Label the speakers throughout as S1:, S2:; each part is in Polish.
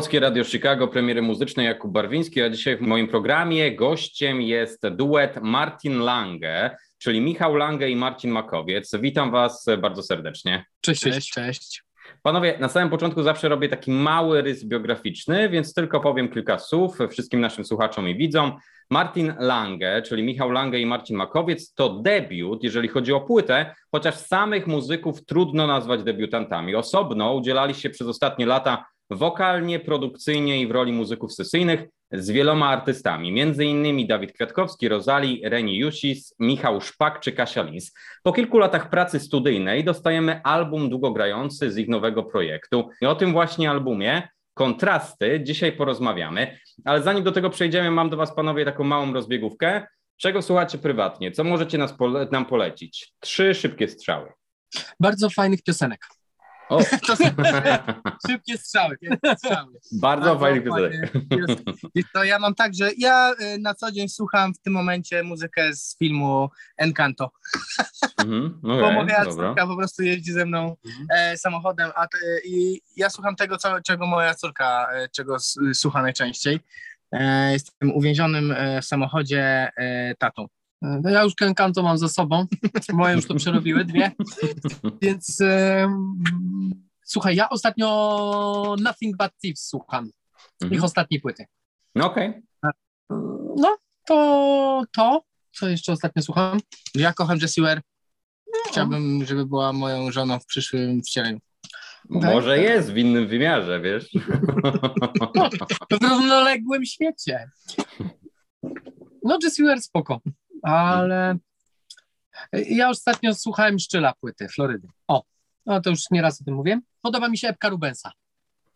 S1: Polskie Radio Chicago, premiery muzycznej Jakub Barwiński, a dzisiaj w moim programie gościem jest duet Martin Lange, czyli Michał Lange i Marcin Makowiec. Witam Was bardzo serdecznie.
S2: Cześć, cześć, cześć.
S1: Panowie, na samym początku zawsze robię taki mały rys biograficzny, więc tylko powiem kilka słów wszystkim naszym słuchaczom i widzom. Martin Lange, czyli Michał Lange i Marcin Makowiec, to debiut, jeżeli chodzi o płytę, chociaż samych muzyków trudno nazwać debiutantami. Osobno udzielali się przez ostatnie lata wokalnie, produkcyjnie i w roli muzyków sesyjnych z wieloma artystami, między innymi Dawid Kwiatkowski, Rozali, Reni Jusis, Michał Szpak czy Kasia Lins. Po kilku latach pracy studyjnej dostajemy album długogrający z ich nowego projektu i o tym właśnie albumie kontrasty dzisiaj porozmawiamy, ale zanim do tego przejdziemy, mam do Was panowie taką małą rozbiegówkę. Czego słuchacie prywatnie? Co możecie nas pole nam polecić? Trzy szybkie strzały.
S2: Bardzo fajnych piosenek.
S1: O.
S2: To są szybkie strzały. strzały.
S1: Bardzo fajny piosenek.
S2: To ja mam tak, że ja y, na co dzień słucham w tym momencie muzykę z filmu Encanto.
S1: Mhm, okay,
S2: Bo moja córka po prostu jeździ ze mną mhm. e, samochodem a te, i ja słucham tego, co, czego moja córka, e, czego słucha najczęściej. E, jestem uwięzionym e, w samochodzie e, tatą. No ja już Encanto mam za sobą, moje już to przerobiły, dwie, więc słuchaj, ja ostatnio Nothing But Thieves słucham, mhm. ich ostatniej płyty.
S1: No okej. Okay.
S2: No, to to, co jeszcze ostatnio słucham? Ja kocham Jessie Ware. Chciałbym, żeby była moją żoną w przyszłym wcieleniu.
S1: Okay. Może jest w innym wymiarze, wiesz?
S2: w równoległym świecie. No, Jessie Ware spoko ale ja ostatnio słuchałem Szczyla płyty Florydy. O, no to już nieraz o tym mówię. Podoba mi się epka Rubensa.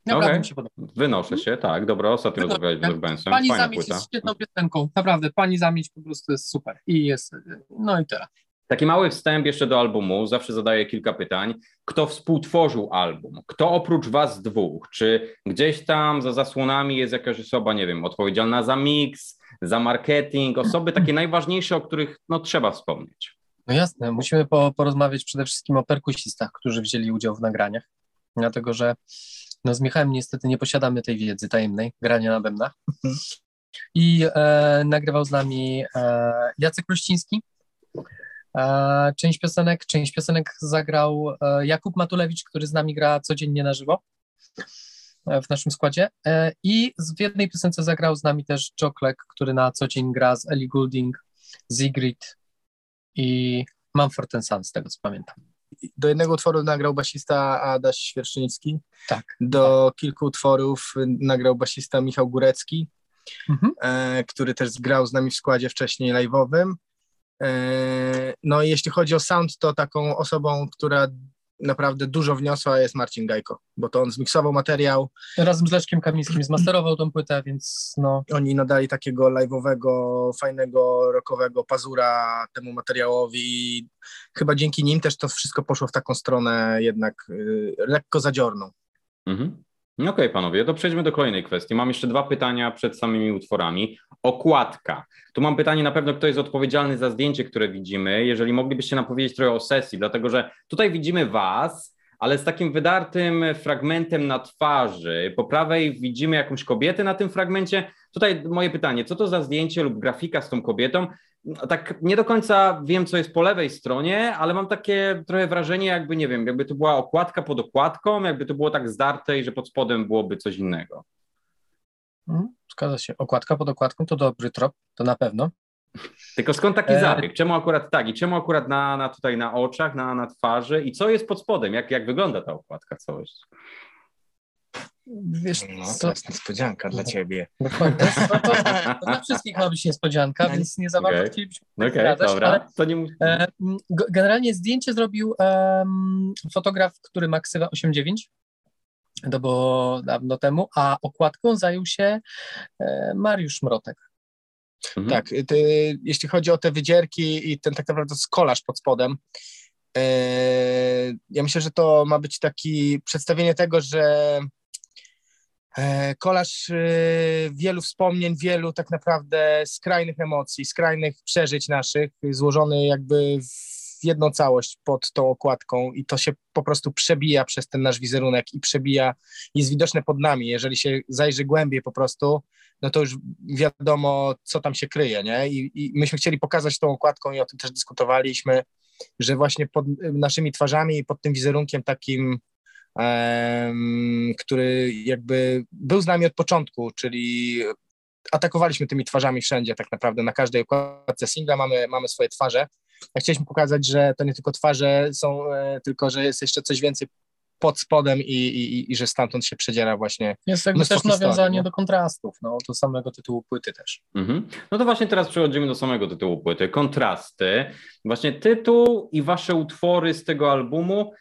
S1: Naprawdę okay. mi się podoba. Wynoszę się, tak, dobra, ostatnio rozmawiałeś z Rubensem.
S2: Pani Fajna Zamieć płyta. jest świetną piosenką, naprawdę, Pani Zamieć po prostu jest super i jest, no i tyle.
S1: Taki mały wstęp jeszcze do albumu. Zawsze zadaję kilka pytań. Kto współtworzył album? Kto oprócz Was dwóch? Czy gdzieś tam za zasłonami jest jakaś osoba, nie wiem, odpowiedzialna za mix, za marketing, osoby takie najważniejsze, o których no, trzeba wspomnieć.
S2: No jasne, musimy po, porozmawiać przede wszystkim o perkusistach, którzy wzięli udział w nagraniach, dlatego że no, z Michałem niestety nie posiadamy tej wiedzy tajemnej, grania na bębnach. I e, nagrywał z nami e, Jacek Ruściński. E, część piosenek, część piosenek zagrał e, Jakub Matulewicz, który z nami gra codziennie na żywo. W naszym składzie. E, I w jednej piosence zagrał z nami też Joklek, który na co dzień gra z Ellie Goulding, Zigrid i Mumford Son, z tego co pamiętam.
S3: Do jednego utworu nagrał basista Adaś Świerszczyński.
S2: Tak.
S3: Do tak. kilku utworów nagrał basista Michał Górecki, mhm. e, który też zgrał z nami w składzie wcześniej live'owym. E, no i jeśli chodzi o sound, to taką osobą, która naprawdę dużo wniosła jest Marcin Gajko, bo to on zmiksował materiał.
S2: Razem z Leszkiem Kamińskim zmasterował tą płytę, więc no.
S3: Oni nadali takiego live'owego, fajnego, rockowego pazura temu materiałowi chyba dzięki nim też to wszystko poszło w taką stronę jednak y, lekko zadziorną.
S1: Mhm. Okej, okay, panowie, to przejdźmy do kolejnej kwestii. Mam jeszcze dwa pytania przed samymi utworami. Okładka. Tu mam pytanie na pewno, kto jest odpowiedzialny za zdjęcie, które widzimy. Jeżeli moglibyście nam powiedzieć trochę o sesji, dlatego że tutaj widzimy Was, ale z takim wydartym fragmentem na twarzy. Po prawej widzimy jakąś kobietę na tym fragmencie. Tutaj moje pytanie, co to za zdjęcie lub grafika z tą kobietą? No, tak nie do końca wiem, co jest po lewej stronie, ale mam takie trochę wrażenie, jakby nie wiem, jakby to była okładka pod okładką, jakby to było tak zdarte i że pod spodem byłoby coś innego.
S2: Hmm, zgadza się. Okładka pod okładką to dobry trop, to na pewno.
S1: Tylko skąd taki e... zabieg? Czemu akurat tak i czemu akurat na, na tutaj na oczach, na, na twarzy i co jest pod spodem? Jak, jak wygląda ta okładka całość?
S3: Wiesz, no, to, to jest niespodzianka dla ciebie.
S2: Dokładnie. To, to, to dla wszystkich ma być niespodzianka, więc nie za bardzo okay. chcielibyśmy
S1: Okej, okay, dobra. Ale, to nie...
S2: e, generalnie zdjęcie zrobił e, fotograf, który ma ksywę 89. To było dawno temu, a okładką zajął się e, Mariusz Mrotek.
S3: Mhm. Tak, ty, jeśli chodzi o te wydzierki i ten tak naprawdę skolaż pod spodem, e, ja myślę, że to ma być taki przedstawienie tego, że kolaż e, wielu wspomnień, wielu tak naprawdę skrajnych emocji, skrajnych przeżyć naszych, złożony jakby w jedną całość pod tą okładką i to się po prostu przebija przez ten nasz wizerunek i przebija, jest widoczne pod nami. Jeżeli się zajrzy głębiej po prostu, no to już wiadomo, co tam się kryje, nie? I, i myśmy chcieli pokazać tą okładką i o tym też dyskutowaliśmy, że właśnie pod naszymi twarzami i pod tym wizerunkiem takim, który jakby był z nami od początku, czyli atakowaliśmy tymi twarzami wszędzie, tak naprawdę na każdej okładce singla mamy, mamy swoje twarze. A chcieliśmy pokazać, że to nie tylko twarze są, e, tylko że jest jeszcze coś więcej pod spodem i, i, i że stamtąd się przedziera właśnie.
S2: Jest jakby też nawiązanie do kontrastów, no, do samego tytułu płyty też.
S1: Mhm. No to właśnie teraz przechodzimy do samego tytułu płyty, kontrasty. Właśnie tytuł i wasze utwory z tego albumu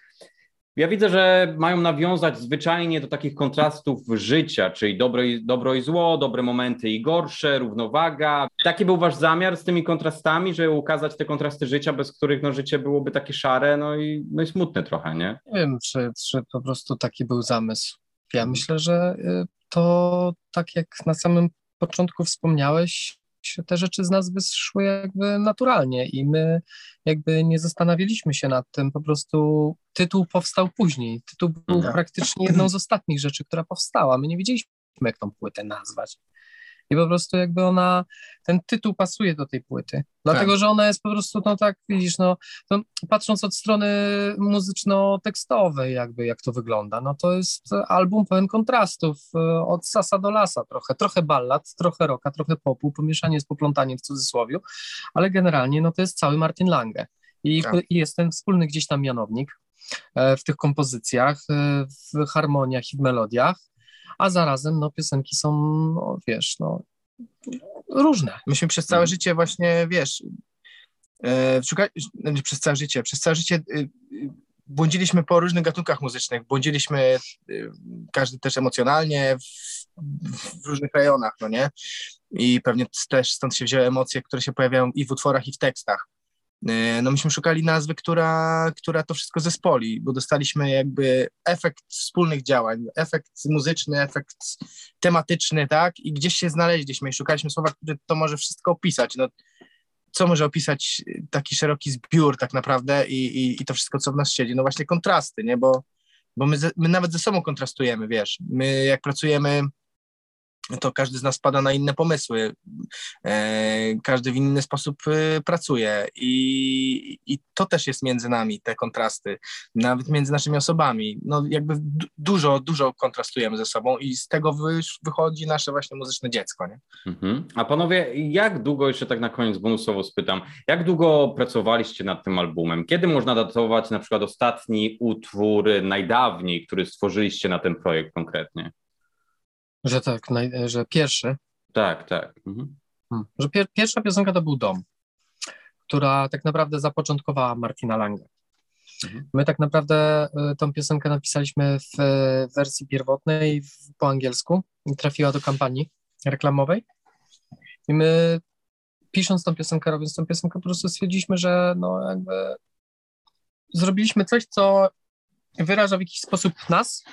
S1: ja widzę, że mają nawiązać zwyczajnie do takich kontrastów życia, czyli dobro i, dobro i zło, dobre momenty i gorsze, równowaga. Taki był wasz zamiar z tymi kontrastami, żeby ukazać te kontrasty życia, bez których no, życie byłoby takie szare, no i, no i smutne trochę, nie?
S2: Nie wiem, czy, czy po prostu taki był zamysł. Ja myślę, że y, to tak jak na samym początku wspomniałeś, te rzeczy z nas wyszły jakby naturalnie i my jakby nie zastanawialiśmy się nad tym, po prostu tytuł powstał później. Tytuł był tak. praktycznie jedną z ostatnich rzeczy, która powstała. My nie wiedzieliśmy, jak tą płytę nazwać. I po prostu jakby ona, ten tytuł pasuje do tej płyty. Dlatego, tak. że ona jest po prostu, no tak, widzisz, no, no patrząc od strony muzyczno-tekstowej jakby, jak to wygląda, no to jest album pełen kontrastów, e, od sasa do lasa trochę, trochę ballad, trochę rocka, trochę popu, pomieszanie z poplątaniem w cudzysłowie, ale generalnie, no to jest cały Martin Lange. I, tak. i jest ten wspólny gdzieś tam mianownik e, w tych kompozycjach, e, w harmoniach i w melodiach, a zarazem no, piosenki są, no, wiesz, no, różne.
S3: Myśmy przez całe mhm. życie właśnie, wiesz, e, szukali, znaczy przez całe życie, przez całe życie e, błądziliśmy po różnych gatunkach muzycznych, błądziliśmy e, każdy też emocjonalnie w, w, różnych rejonach, no nie? I pewnie też stąd się wzięły emocje, które się pojawiają i w utworach, i w tekstach. E, no myśmy szukali nazwy, która, która to wszystko zespoli, bo dostaliśmy jakby efekt wspólnych działań, efekt muzyczny, efekt tematyczny, tak? I gdzieś się znaleźliśmy i szukaliśmy słowa, które to może wszystko opisać. No, co może opisać taki szeroki zbiór tak naprawdę i, i, i to wszystko, co w nas siedzi? No właśnie kontrasty, nie? Bo, bo my, ze, my nawet ze sobą kontrastujemy, wiesz. My jak pracujemy to każdy z nas pada na inne pomysły, e, każdy w inny sposób e, pracuje I, i to też jest między nami, te kontrasty, nawet między naszymi osobami. No jakby dużo, dużo kontrastujemy ze sobą i z tego wychodzi nasze właśnie muzyczne dziecko. Nie?
S1: Mhm. A panowie, jak długo, jeszcze tak na koniec bonusowo spytam, jak długo pracowaliście nad tym albumem? Kiedy można datować na przykład ostatni utwór najdawniej, który stworzyliście na ten projekt konkretnie?
S2: Że tak, że pierwszy.
S1: Tak, tak. Mhm.
S2: Hmm. Że pier, pierwsza piosenka to był Dom, która tak naprawdę zapoczątkowała Martina Lange. Mhm. My tak naprawdę y, tą piosenkę napisaliśmy w wersji pierwotnej w, po angielsku i trafiła do kampanii reklamowej. I my pisząc tą piosenkę, robiąc tą piosenkę, po prostu stwierdziliśmy, że no jakby zrobiliśmy coś, co wyraża w jakiś sposób nas,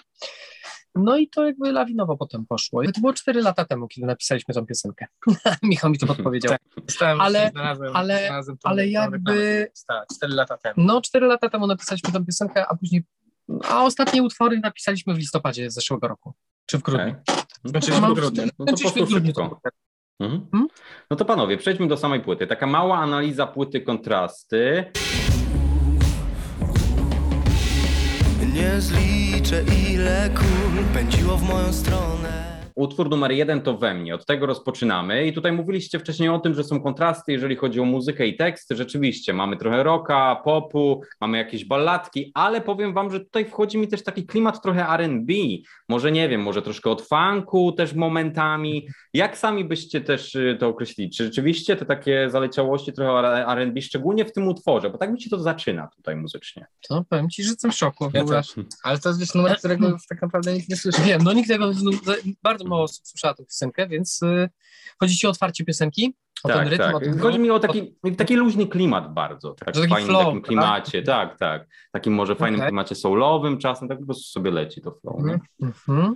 S2: no i to jakby lawinowo potem poszło. To było 4 lata temu, kiedy napisaliśmy tą piosenkę. Michał mi to podpowiedział.
S3: Tak,
S2: ale, znalazłem, ale, znalazłem ale jakby...
S3: 4 lata temu.
S2: No 4 lata temu napisaliśmy tą piosenkę, a później... A ostatnie utwory napisaliśmy w listopadzie zeszłego roku. Czy w grudniu. Okay.
S3: Skończyliśmy w grudniu.
S1: No to po szybko. Mhm. Hmm? No to panowie, przejdźmy do samej płyty. Taka mała analiza płyty kontrasty. Nie zliczę ile kul pędziło w moją stronę Utwór numer jeden to we mnie, od tego rozpoczynamy. I tutaj mówiliście wcześniej o tym, że są kontrasty, jeżeli chodzi o muzykę i teksty. Rzeczywiście, mamy trochę rocka, popu, mamy jakieś balladki, ale powiem wam, że tutaj wchodzi mi też taki klimat trochę RB. Może nie wiem, może troszkę od funku też momentami. Jak sami byście też y, to określili? Czy rzeczywiście te takie zaleciałości trochę RB, szczególnie w tym utworze, bo tak mi się to zaczyna tutaj muzycznie.
S2: To powiem ci, że jestem w szoku.
S3: Ja ale to jest numer, którego tak naprawdę nikt nie słyszy.
S2: Wiem, no nikt tego bardzo mało osób słyszała tę piosenkę, więc y, chodzi ci o otwarcie piosenki? O
S1: tak, ten rytm, tak. Ten chodzi mi o taki, taki luźny klimat bardzo, tak, w fajnym flow, takim tak? klimacie, tak? tak, tak, takim może fajnym okay. klimacie soulowym czasem, tak po prostu sobie leci to flow. Mm -hmm.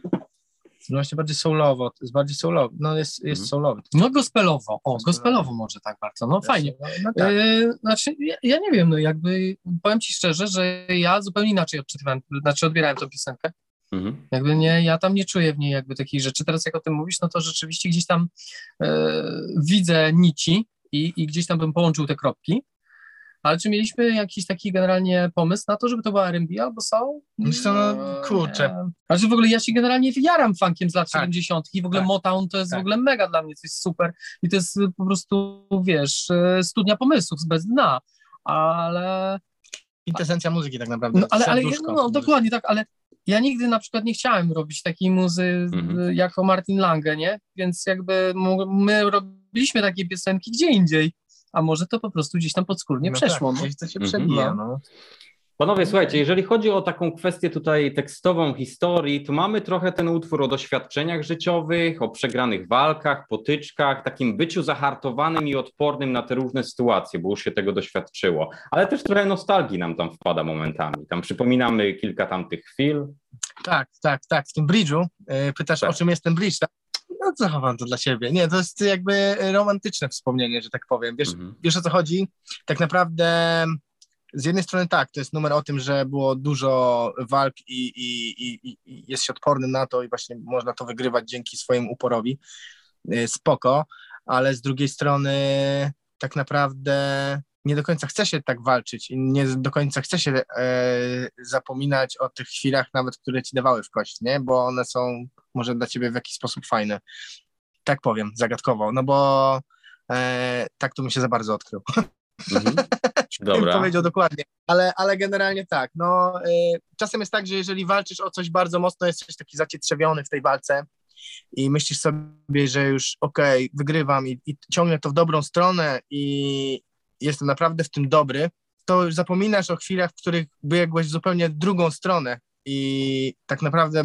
S3: No właśnie bardziej soulowo, jest bardziej soulowo, no jest, jest
S1: Mhm.
S3: soulowy.
S2: No gospelowo, o,
S3: Gospelowo.
S2: może tak bardzo, no fajnie.
S3: No, tak.
S2: E, znaczy, ja, ja nie wiem, no jakby, powiem ci szczerze, że ja zupełnie inaczej odczytywałem, znaczy odbierałem tę piosenkę.
S1: Mhm.
S2: Jakby nie, ja tam nie czuję w niej jakby takich rzeczy. Teraz jak o tym mówisz, no to rzeczywiście gdzieś tam e, widzę nici i, i gdzieś tam bym połączył te kropki. Ale czy mieliśmy jakiś taki generalnie pomysł na to, żeby to była R&B albo soul?
S3: Co, no, kurczę.
S2: Znaczy w ogóle ja się generalnie jaram funkiem z lat
S3: Tak.
S2: 70. i w ogóle
S3: Tak.
S2: Motown to jest
S3: Tak.
S2: w ogóle mega dla mnie, to jest super i to jest po prostu, wiesz, e, studnia pomysłów bez dna, ale
S3: Kwintesencja muzyki tak naprawdę.
S2: no, ale, ale
S3: serduszko.
S2: no, dokładnie tak, ale ja nigdy na przykład nie chciałem robić takiej muzy
S1: Mhm.
S2: y, jako Martin Lange, nie? Więc jakby my robiliśmy takie piosenki gdzie indziej, a może to po prostu gdzieś tam podskórnie
S3: No
S2: przeszło.
S3: Tak,
S2: no.
S3: gdzieś to się
S1: Mhm.
S3: przebija, no.
S1: Panowie, słuchajcie, jeżeli chodzi o taką kwestię tutaj tekstową historii, to mamy trochę ten utwór o doświadczeniach życiowych, o przegranych walkach, potyczkach, takim byciu zahartowanym i odpornym na te różne sytuacje, bo już się tego doświadczyło. Ale też trochę nostalgii nam tam wpada momentami. Tam przypominamy kilka tamtych chwil.
S3: Tak, tak, tak. W tym bridge'u y, pytasz,
S1: Tak.
S3: o czym jest ten bridge, tak? No zachowam to dla siebie. Nie, to jest jakby romantyczne wspomnienie, że tak powiem. Wiesz,
S1: Mhm.
S3: wiesz o co chodzi? Tak naprawdę z jednej strony tak, to jest numer o tym, że było dużo walk i, i, i, i- jest się na to i właśnie można to wygrywać dzięki swojemu uporowi. Y, Spoko, ale z drugiej strony tak naprawdę nie do końca chce się tak walczyć i nie do końca chce się e, zapominać o tych chwilach nawet, które ci dawały w kość, nie? Bo one są może dla ciebie w jakiś sposób fajne. Tak powiem, zagadkowo, no bo e, tak to mi się za bardzo odkrył.
S1: Mhm. Dobra.
S3: powiedział dokładnie, ale, ale generalnie tak. No, y, czasem jest tak, że jeżeli walczysz o coś bardzo mocno, jesteś taki zacietrzewiony w tej walce i myślisz sobie, że już okej, wygrywam i, i ciągnę to w dobrą stronę i jestem naprawdę w tym dobry, to już zapominasz o chwilach, w których biegłeś w zupełnie drugą stronę i tak naprawdę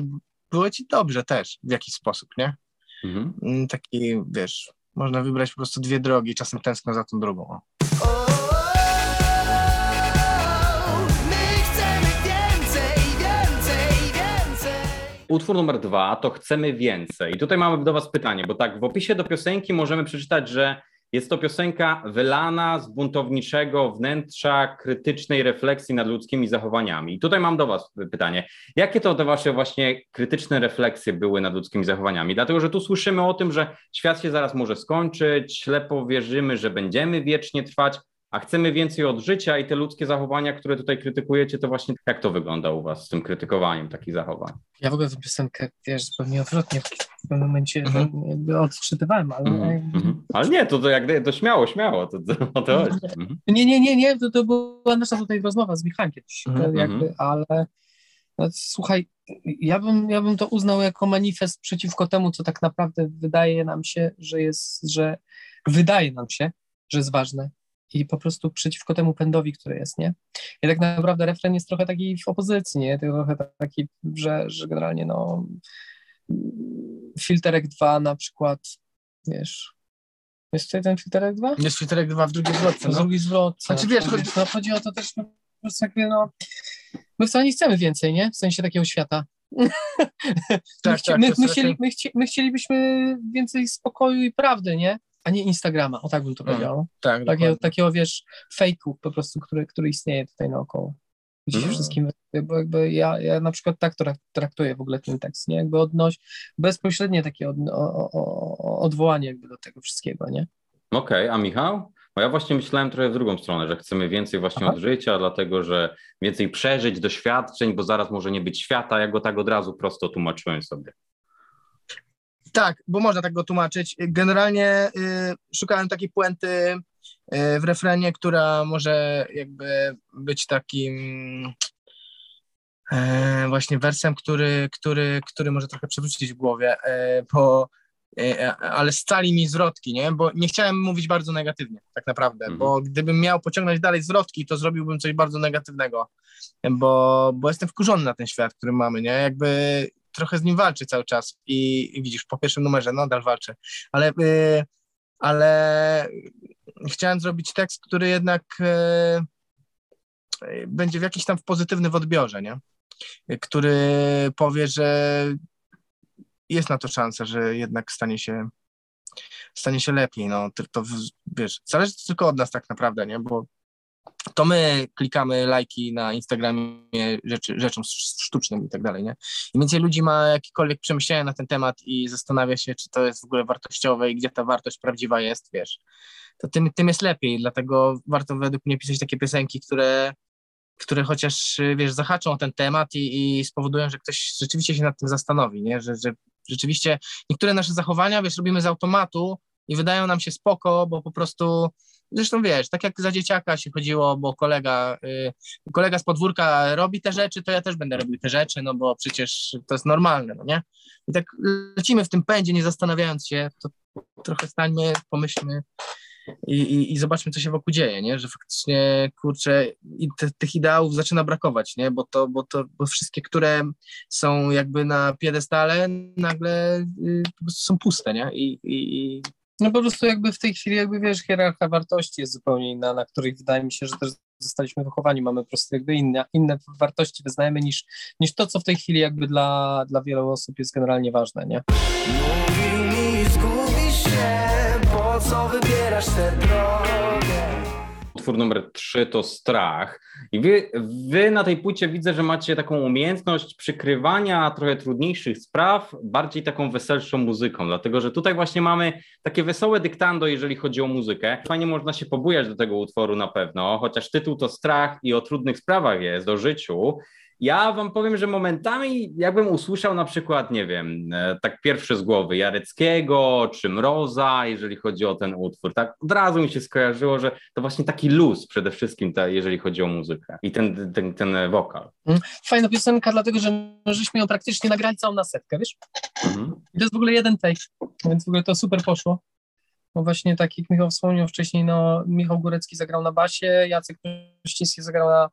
S3: było ci dobrze też w jakiś sposób, nie?
S1: Mhm.
S3: Mm, Taki, wiesz, można wybrać po prostu dwie drogi, czasem tęskno za tą drugą.
S1: Utwór numer dwa to Chcemy Więcej. I tutaj mamy do Was pytanie, bo tak w opisie do piosenki możemy przeczytać, że jest to piosenka wylana z buntowniczego wnętrza krytycznej refleksji nad ludzkimi zachowaniami. I tutaj mam do Was pytanie, jakie to te Wasze właśnie krytyczne refleksje były nad ludzkimi zachowaniami? Dlatego, że tu słyszymy o tym, że świat się zaraz może skończyć, ślepo wierzymy, że będziemy wiecznie trwać, a chcemy więcej od życia i te ludzkie zachowania, które tutaj krytykujecie, to właśnie jak to wygląda u Was z tym krytykowaniem takich zachowań?
S2: Ja w ogóle tę piosenkę, wiesz, zupełnie odwrotnie w pewnym momencie
S3: Mhm.
S2: jakby odczytywałem, ale
S1: Mhm, mhm. Ale nie, to, to jak to śmiało, śmiało, to, to, to chodzi. Mhm.
S2: Nie, nie, nie, nie, to, to była nasza tutaj rozmowa z Michałem kiedyś,
S3: Mhm,
S2: jakby,
S1: mhm.
S2: ale no, słuchaj, ja bym, ja bym to uznał jako manifest przeciwko temu, co tak naprawdę wydaje nam się, że jest, że wydaje nam się, że jest ważne i po prostu przeciwko temu pędowi, który jest, nie? I tak naprawdę refren jest trochę taki w opozycji, nie? Trochę taki, że, że generalnie no Filterek 2 na przykład, wiesz, jest tutaj ten Filterek 2?
S3: Jest filterek dwa w drugiej zwrotce, no.
S2: drugi zwrot.
S3: Znaczy, wiesz, chodzi-
S2: no, chodzi o to też, no, po prostu jakby, no, my wcale nie chcemy więcej, nie? W sensie takiego świata. my,
S3: Tak,
S2: chci-
S3: tak,
S2: my, my, chcieli, my, chci, my chcielibyśmy więcej spokoju i prawdy, nie? A nie Instagrama, o tak bym to
S3: Mm,
S2: powiedział.
S3: Tak,
S2: Takiego,
S3: dokładnie.
S2: takiego, wiesz, fejku po prostu, który, który istnieje tutaj naokoło. Gdzieś
S1: Mhm.
S2: wszystkim, bo jakby ja, ja na przykład tak trak- traktuję w ogóle ten tekst, nie? Jakby odnoś, bezpośrednie takie od, o, o, odwołanie jakby do tego wszystkiego, nie?
S1: Okej, a Michał? Bo ja właśnie myślałem trochę w drugą stronę, że chcemy więcej właśnie
S2: Aha.
S1: od życia, dlatego że więcej przeżyć, doświadczeń, bo zaraz może nie być świata. Ja go tak od razu prosto tłumaczyłem sobie.
S3: Tak, bo można tak go tłumaczyć. Generalnie y, szukałem takiej puenty y, w refrenie, która może jakby być takim e, właśnie wersem, który, który, który może trochę przewrócić w głowie, e, e, ale scali mi zwrotki, nie? Bo nie chciałem mówić bardzo negatywnie, tak naprawdę,
S1: Mhm.
S3: bo gdybym miał pociągnąć dalej zwrotki, to zrobiłbym coś bardzo negatywnego, bo, bo jestem wkurzony na ten świat, który mamy, nie? Jakby trochę z nim walczy cały czas i, i widzisz, po pierwszym numerze nadal walczę, ale, y, ale chciałem zrobić tekst, który jednak y, będzie w jakiś tam pozytywny w odbiorze, nie? Który powie, że jest na to szansa, że jednak stanie się, stanie się lepiej. No, to, to wiesz, zależy tylko od nas tak naprawdę, nie? Bo to my klikamy lajki na Instagramie rzeczy, rzeczom sztucznym i tak dalej, nie? Im więcej ludzi ma jakiekolwiek przemyślenia na ten temat i zastanawia się, czy to jest w ogóle wartościowe i gdzie ta wartość prawdziwa jest, wiesz, to tym, tym jest lepiej, dlatego warto według mnie pisać takie piosenki, które, które chociaż, wiesz, zahaczą o ten temat i, i spowodują, że ktoś rzeczywiście się nad tym zastanowi, nie? Że, że rzeczywiście niektóre nasze zachowania, wiesz, robimy z automatu i wydają nam się spoko, bo po prostu Zresztą wiesz, tak jak za dzieciaka się chodziło, bo kolega, y, kolega z podwórka robi te rzeczy, to ja też będę robił te rzeczy, no bo przecież to jest normalne, no nie? I tak lecimy w tym pędzie, nie zastanawiając się, to trochę stańmy, pomyślmy i, i, i zobaczmy, co się wokół dzieje, nie? Że faktycznie, kurczę, i te, tych ideałów zaczyna brakować, nie? Bo to, bo to, bo wszystkie, które są jakby na piedestale, nagle y, prostu są puste, nie? I, i, i
S2: No po prostu jakby w tej chwili jakby wiesz, hierarchia wartości jest zupełnie inna, na których wydaje mi się, że też zostaliśmy wychowani, mamy po prostu jakby inne, inne wartości wyznajemy niż, niż to, co w tej chwili jakby dla, dla wielu osób jest generalnie ważne, nie?
S4: Mówił mi zgubisz się, po co wybierasz tę drogę?
S1: Utwór numer 3 to Strach. I wy, wy na tej płycie widzę, że macie taką umiejętność przykrywania trochę trudniejszych spraw bardziej taką weselszą muzyką, dlatego że tutaj właśnie mamy takie wesołe dyktando, jeżeli chodzi o muzykę. Fajnie można się pobujać do tego utworu na pewno, chociaż tytuł to Strach i o trudnych sprawach jest, o życiu. Ja wam powiem, że momentami jakbym usłyszał na przykład, nie wiem, e, tak pierwszy z głowy Jareckiego czy Mroza, jeżeli chodzi o ten utwór, tak od razu mi się skojarzyło, że to właśnie taki luz przede wszystkim, ta, jeżeli chodzi o muzykę i ten, ten, ten wokal.
S2: Fajna piosenka, dlatego że no, żeśmy ją praktycznie nagrali całą na setkę, wiesz?
S1: Mhm.
S2: To jest w ogóle jeden take, więc w ogóle to super poszło. Bo właśnie tak jak Michał wspomniał wcześniej, no Michał Górecki zagrał na basie, Jacek Kościński zagrał na,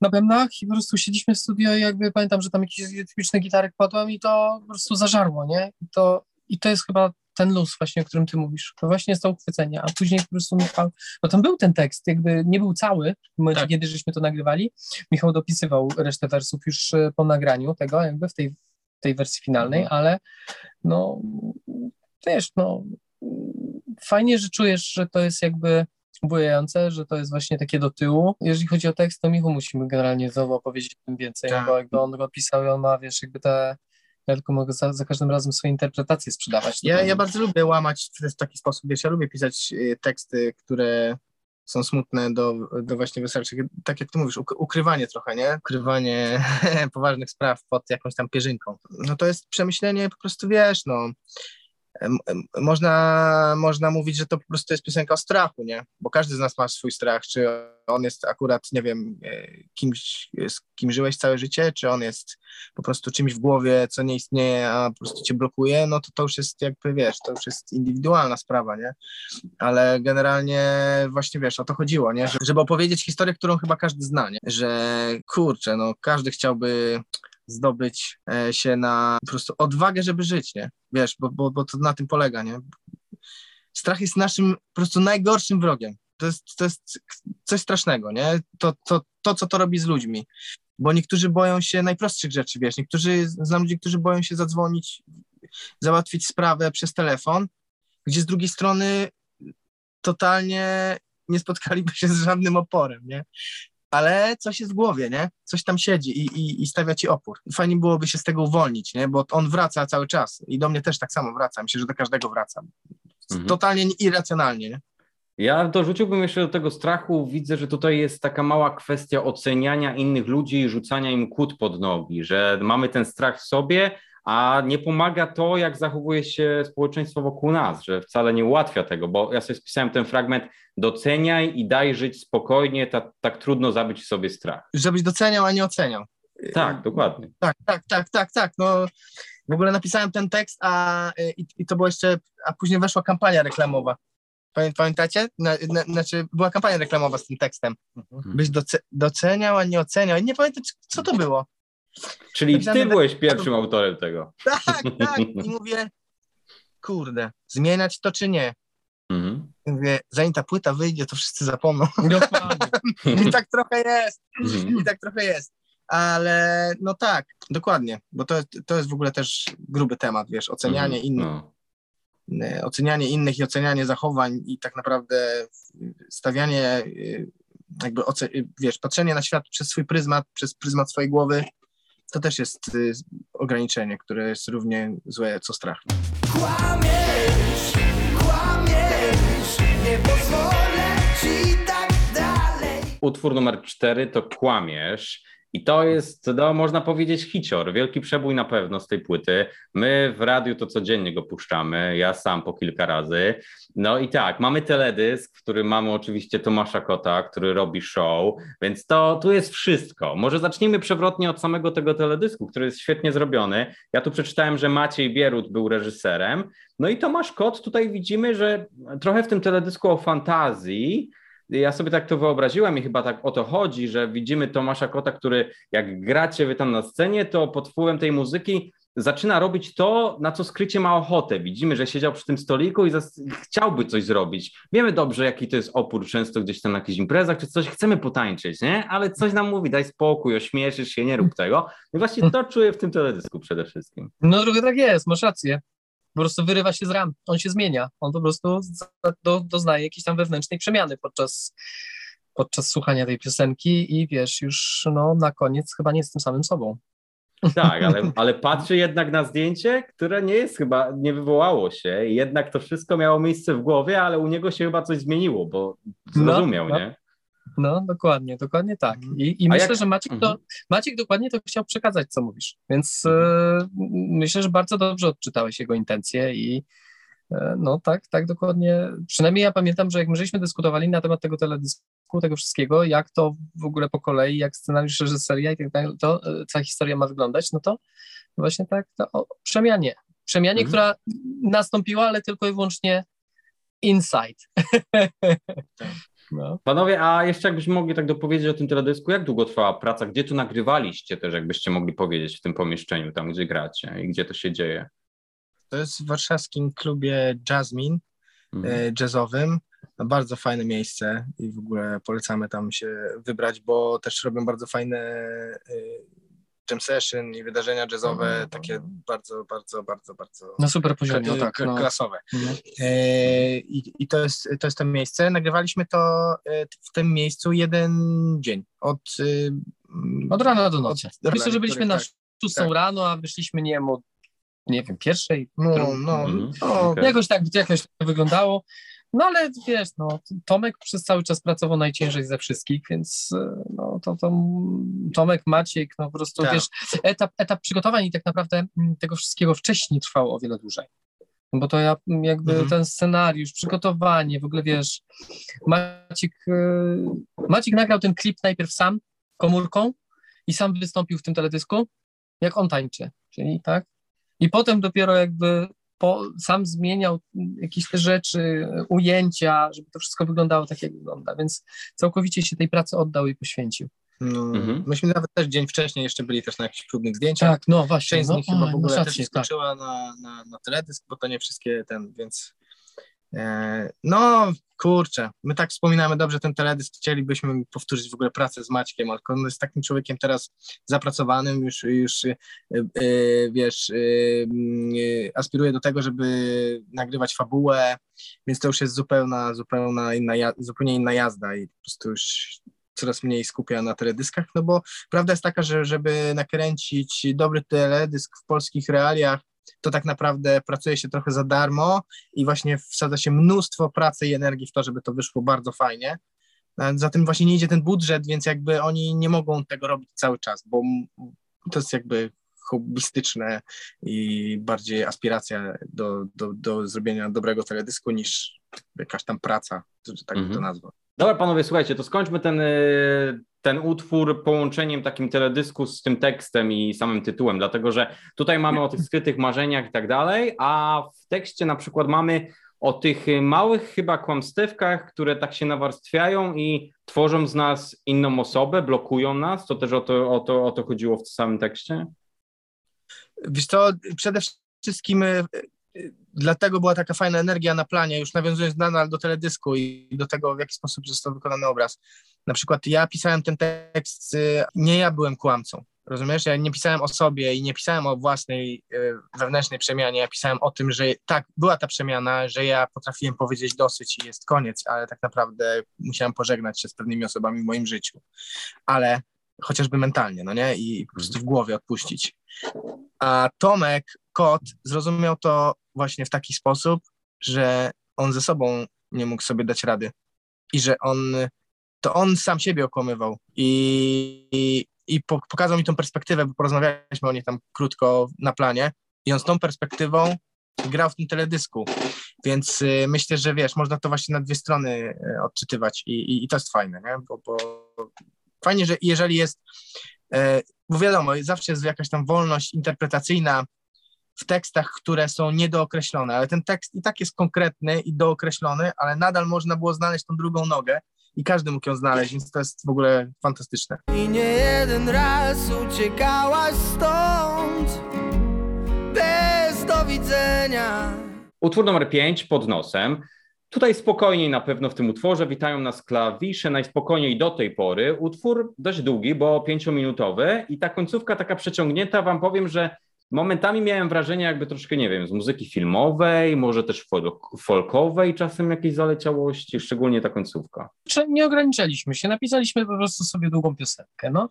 S2: na bębnach i po prostu siedzieliśmy w studio i jakby pamiętam, że tam jakieś rytmiczne gitary kładłem i to po prostu zażarło, nie? I to, i to jest chyba ten luz właśnie, o którym ty mówisz. To właśnie jest to uchwycenie, a później po prostu Michał, bo tam był ten tekst, jakby nie był cały w momencie,
S3: Tak.
S2: kiedy żeśmy to nagrywali. Michał dopisywał resztę wersów już e, po nagraniu tego, jakby w tej, tej wersji finalnej,
S3: Mhm.
S2: ale no wiesz, no fajnie, że czujesz, że to jest jakby bujające, że to jest właśnie takie do tyłu. Jeżeli chodzi o tekst, to Michu musimy generalnie znowu opowiedzieć o tym więcej,
S3: Tak.
S2: bo jakby on go pisał i on ma, wiesz, jakby te ja tylko mogę za, za każdym razem swoje interpretacje sprzedawać.
S3: Ja, ja bardzo lubię łamać w taki sposób, wiesz, ja lubię pisać y, teksty, które są smutne do, do właśnie weselszych, tak jak ty mówisz, uk- ukrywanie trochę, nie? Ukrywanie poważnych spraw pod jakąś tam pierzynką. No to jest przemyślenie po prostu, wiesz, no, można, można mówić, że to po prostu jest piosenka o strachu, nie? Bo każdy z nas ma swój strach, czy on jest akurat, nie wiem, e, kimś, z kim żyłeś całe życie, czy on jest po prostu czymś w głowie, co nie istnieje, a po prostu cię blokuje, no to to już jest jakby, wiesz, to już jest indywidualna sprawa, nie? Ale generalnie właśnie, wiesz, o to chodziło, nie? Że- Żeby opowiedzieć historię, którą chyba każdy zna, nie? Że kurczę, no każdy chciałby zdobyć e, się na po prostu odwagę, żeby żyć, nie? Wiesz, bo, bo, bo to na tym polega, nie? Strach jest naszym po prostu najgorszym wrogiem. To jest, to jest coś strasznego, nie? To, to, to, co to robi z ludźmi. Bo niektórzy boją się najprostszych rzeczy, wiesz, niektórzy, znam ludzi, którzy boją się zadzwonić, załatwić sprawę przez telefon, gdzie z drugiej strony totalnie nie spotkaliby się z żadnym oporem, nie? Ale coś jest w głowie, nie? Coś tam siedzi i, i, i stawia ci opór. Fajnie byłoby się z tego uwolnić, nie? Bo on wraca cały czas i do mnie też tak samo wraca. Myślę, że do każdego wraca.
S1: Mhm.
S3: Totalnie irracjonalnie, nie?
S1: Ja dorzuciłbym jeszcze do tego strachu. Widzę, że tutaj jest taka mała kwestia oceniania innych ludzi i rzucania im kłód pod nogi, że mamy ten strach w sobie, a nie pomaga to, jak zachowuje się społeczeństwo wokół nas, że wcale nie ułatwia tego, bo ja sobie spisałem ten fragment, doceniaj i daj żyć spokojnie, tak, tak trudno zabić w sobie strach.
S3: Żebyś doceniał, a nie oceniał.
S1: Tak, dokładnie.
S3: Tak, tak, tak, tak, tak. No, w ogóle napisałem ten tekst, a i, i to było jeszcze, a później weszła kampania reklamowa. Pamię- Pamiętacie? Na, na, znaczy, była kampania reklamowa z tym tekstem. Byś doce, doceniał, a nie oceniał. I nie pamiętam, co to było.
S1: Czyli
S3: Napisane
S1: ty byłeś pierwszym autorem tego.
S3: Tak, tak. I mówię, kurde, zmieniać to czy nie?
S1: Mhm.
S3: Mówię, zanim ta płyta wyjdzie, to wszyscy zapomną.
S2: Dokładnie.
S3: I tak trochę jest.
S1: Mhm.
S3: I tak trochę jest. ale no tak, dokładnie, bo to, to jest w ogóle też gruby temat, wiesz, ocenianie
S1: Mhm,
S3: innych,
S1: no.
S3: e, ocenianie innych i ocenianie zachowań i tak naprawdę stawianie, e, jakby, wiesz, patrzenie na świat przez swój pryzmat, przez pryzmat swojej głowy, to też jest e, ograniczenie, które jest równie złe co strach.
S4: Kłamiesz, kłamiesz, nie pozwolę ci tak dalej.
S1: Utwór numer cztery to Kłamiesz. I to jest, no, można powiedzieć, hicior, wielki przebój na pewno z tej płyty. My w radiu to codziennie go puszczamy, ja sam po kilka razy. No i tak, mamy teledysk, w którym mamy oczywiście Tomasza Kota, który robi show, więc to tu jest wszystko. Może zacznijmy przewrotnie od samego tego teledysku, który jest świetnie zrobiony. Ja tu przeczytałem, że Maciej Bierut był reżyserem. No i Tomasz Kot, tutaj widzimy, że trochę w tym teledysku o fantazji, ja sobie tak to wyobraziłem i chyba tak o to chodzi, że widzimy Tomasza Kota, który jak gracie wy tam na scenie, to pod wpływem tej muzyki zaczyna robić to, na co skrycie ma ochotę. Widzimy, że siedział przy tym stoliku i chciałby coś zrobić. Wiemy dobrze, jaki to jest opór często gdzieś tam na jakichś imprezach, czy coś chcemy potańczyć, nie? Ale coś nam mówi, daj spokój, ośmieszysz się, nie rób tego. I właśnie to czuję w tym teledysku przede wszystkim.
S2: No trochę tak jest, masz rację. Po prostu wyrywa się z ram, on się zmienia, on po prostu do, doznaje jakiejś tam wewnętrznej przemiany podczas, podczas słuchania tej piosenki i wiesz, już no, na koniec chyba nie jest tym samym sobą.
S1: Tak, ale, ale patrzy jednak na zdjęcie, które nie jest chyba, nie wywołało się. I jednak to wszystko miało miejsce w głowie, ale u niego się chyba coś zmieniło, bo zrozumiał,
S2: no.
S1: nie?
S2: No, dokładnie, dokładnie tak. I, i
S1: A
S2: myślę,
S1: jak-
S2: że Maciek, to,
S1: Mhm.
S2: Maciek dokładnie to chciał przekazać, co mówisz. Więc
S1: Mhm.
S2: e, myślę, że bardzo dobrze odczytałeś jego intencje i e, no tak, tak dokładnie. Przynajmniej ja pamiętam, że jak my żeśmy dyskutowali na temat tego teledysku, tego wszystkiego, jak to w ogóle po kolei, jak scenariusz, reżyseria i tak dalej, to e, cała historia ma wyglądać, no to właśnie tak, to o, przemianie. Przemianie,
S1: Mhm.
S2: która nastąpiła, ale tylko i wyłącznie inside. no.
S1: Panowie, a jeszcze jakbyśmy mogli tak dopowiedzieć o tym teledysku, jak długo trwała praca, gdzie tu nagrywaliście też, jakbyście mogli powiedzieć w tym pomieszczeniu, tam gdzie gracie i gdzie to się dzieje?
S3: To jest w warszawskim klubie Jasmine,
S1: Mhm.
S3: e, jazzowym. No, bardzo fajne miejsce i w ogóle polecamy tam się wybrać, bo też robią bardzo fajne e, jam session i wydarzenia jazzowe, takie bardzo, bardzo, bardzo, bardzo
S2: Na super poziomie, no tak. No.
S3: klasowe.
S2: Mhm.
S3: E, I, I to jest, to jest to miejsce. Nagrywaliśmy to e, w tym miejscu jeden dzień. Od, y,
S2: Od rana do nocy.
S3: Od-
S2: Myślę, że byliśmy na
S3: tak,
S2: szóstą
S3: tak.
S2: rano, a wyszliśmy nie wiem, o, nie wiem, pierwszej.
S3: No, no,
S1: Mhm.
S3: no,
S1: Okej.
S2: Jakoś tak, jakoś tak wyglądało. No ale wiesz, no, Tomek przez cały czas pracował najciężej ze wszystkich, więc e, no, to, to Tomek, Maciek, no po prostu
S3: Tak.
S2: wiesz, etap, etap przygotowań i tak naprawdę mm, tego wszystkiego wcześniej trwało o wiele dłużej. No Bo to ja jakby
S3: Mhm.
S2: ten scenariusz, przygotowanie, w ogóle wiesz, Maciek, e, Maciek nagrał ten klip najpierw sam, komórką i sam wystąpił w tym teledysku, jak on tańczy, czyli tak? I potem dopiero jakby po, sam zmieniał jakieś te rzeczy, ujęcia, żeby to wszystko wyglądało tak, jak wygląda, więc całkowicie się tej pracy oddał i poświęcił.
S3: no.
S1: Mhm.
S3: Myśmy nawet też dzień wcześniej jeszcze byli też na jakichś próbnych zdjęciach.
S2: Tak, no właśnie.
S3: Część z
S2: no,
S3: nich chyba
S2: oj,
S3: w
S2: no
S3: ogóle też
S2: rację,
S3: nie
S2: tak.
S3: skoczyła na, na, na teledysk, bo to nie wszystkie ten, więc no kurczę, my tak wspominamy dobrze ten teledysk, chcielibyśmy powtórzyć w ogóle pracę z Maćkiem, ale on jest takim człowiekiem teraz zapracowanym, już, już e, e, wiesz, e, e, aspiruje do tego, żeby nagrywać fabułę, więc to już jest zupełna, zupełna inna, zupełnie inna jazda i po prostu już coraz mniej skupia na teledyskach, no bo prawda jest taka, że żeby nakręcić dobry teledysk w polskich realiach, to tak naprawdę pracuje się trochę za darmo i właśnie wsadza się mnóstwo pracy i energii w to, żeby to wyszło bardzo fajnie. Za tym właśnie nie idzie ten budżet, więc jakby oni nie mogą tego robić cały czas, bo to jest jakby hobbystyczne i bardziej aspiracja do, do, do zrobienia dobrego teledysku niż jakaś tam praca, że tak
S1: Mhm.
S3: to nazwę.
S1: Dobra, panowie, słuchajcie, to skończmy ten, y, ten utwór połączeniem takim teledysku z tym tekstem i samym tytułem, dlatego że tutaj mamy o tych skrytych marzeniach i tak dalej, a w tekście na przykład mamy o tych małych chyba kłamstewkach, które tak się nawarstwiają i tworzą z nas inną osobę, blokują nas. To też o to, o to, o to chodziło w samym tekście?
S3: Wiesz co, przede wszystkim y, dlatego była taka fajna energia na planie, już nawiązując nadal do teledysku i do tego, w jaki sposób został wykonany obraz. Na przykład ja pisałem ten tekst, nie ja byłem kłamcą, rozumiesz? Ja nie pisałem o sobie i nie pisałem o własnej y, wewnętrznej przemianie, ja pisałem o tym, że tak, była ta przemiana, że ja potrafiłem powiedzieć dosyć i jest koniec, ale tak naprawdę musiałem pożegnać się z pewnymi osobami w moim życiu. Ale chociażby mentalnie, no nie? I po prostu w głowie odpuścić. A Tomek, kot, zrozumiał to właśnie w taki sposób, że on ze sobą nie mógł sobie dać rady. I że on, to on sam siebie okłamywał. I, i, i pokazał mi tą perspektywę, bo porozmawialiśmy o niej tam krótko na planie. I on z tą perspektywą grał w tym teledysku, więc y, myślę, że wiesz, można to właśnie na dwie strony y, odczytywać. I, i, i to jest fajne, nie? Bo, bo fajnie, że jeżeli jest, e, bo wiadomo, zawsze jest jakaś tam wolność interpretacyjna w tekstach, które są niedookreślone, ale ten tekst i tak jest konkretny i dookreślony, ale nadal można było znaleźć tą drugą nogę i każdy mógł ją znaleźć, więc to jest w ogóle fantastyczne.
S4: I nie jeden raz uciekałaś stąd bez do widzenia.
S1: Utwór numer 5 pod nosem. Tutaj spokojniej na pewno w tym utworze witają nas klawisze, najspokojniej do tej pory. Utwór dość długi, bo pięciominutowy i ta końcówka taka przeciągnięta, wam powiem, że momentami miałem wrażenie jakby troszkę, nie wiem, z muzyki filmowej, może też folkowej czasem jakieś zaleciałości, szczególnie ta końcówka.
S2: Nie ograniczaliśmy się, napisaliśmy po prostu sobie długą piosenkę, no.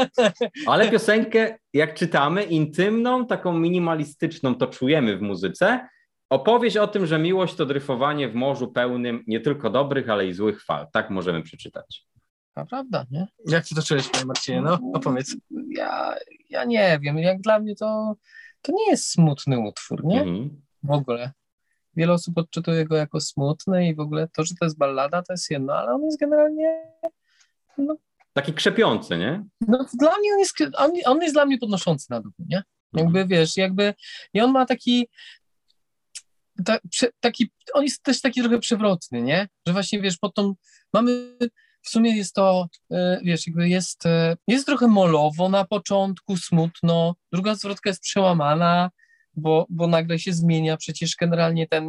S1: Ale piosenkę, jak czytamy, intymną, taką minimalistyczną, to czujemy w muzyce, Opowieść o tym, że miłość to dryfowanie w morzu pełnym nie tylko dobrych, ale i złych fal. Tak możemy przeczytać.
S2: A prawda, nie?
S3: Jak ty to czujesz, panie Marcinie? No, opowiedz.
S2: Ja, ja nie wiem. Jak dla mnie to, to nie jest smutny utwór, nie? Mhm. W ogóle. Wiele osób odczytuje go jako smutny i w ogóle to, że to jest ballada, to jest jedno, ale on jest generalnie
S1: no, taki krzepiący, nie?
S2: No dla mnie on jest, on, on jest dla mnie podnoszący na duchu, nie? Jakby, mhm. wiesz, jakby i on ma taki, ta, taki, on jest też taki trochę przewrotny, nie? Że właśnie, wiesz, pod tą, mamy, w sumie jest to, e, wiesz, jakby jest, e, jest trochę molowo na początku, smutno, druga zwrotka jest przełamana, bo, bo nagle się zmienia przecież generalnie ten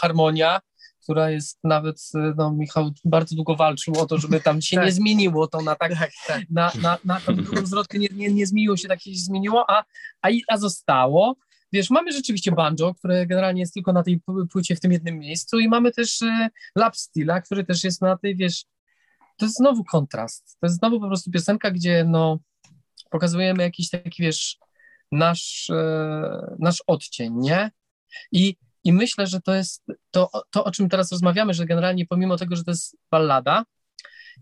S2: harmonia, która jest nawet, e, no Michał bardzo długo walczył o to, żeby tam się tak. nie zmieniło to na tak, tak, tak. na, na, na tą drugą zwrotkę nie, nie, nie zmieniło się, tak się zmieniło, a, a, a zostało, wiesz, mamy rzeczywiście banjo, które generalnie jest tylko na tej płycie w tym jednym miejscu i mamy też e, lap stila, który też jest na tej, wiesz, to jest znowu kontrast. To jest znowu po prostu piosenka, gdzie no pokazujemy jakiś taki, wiesz, nasz, e, nasz odcień, nie? I, I myślę, że to jest to, to, o czym teraz rozmawiamy, że generalnie pomimo tego, że to jest ballada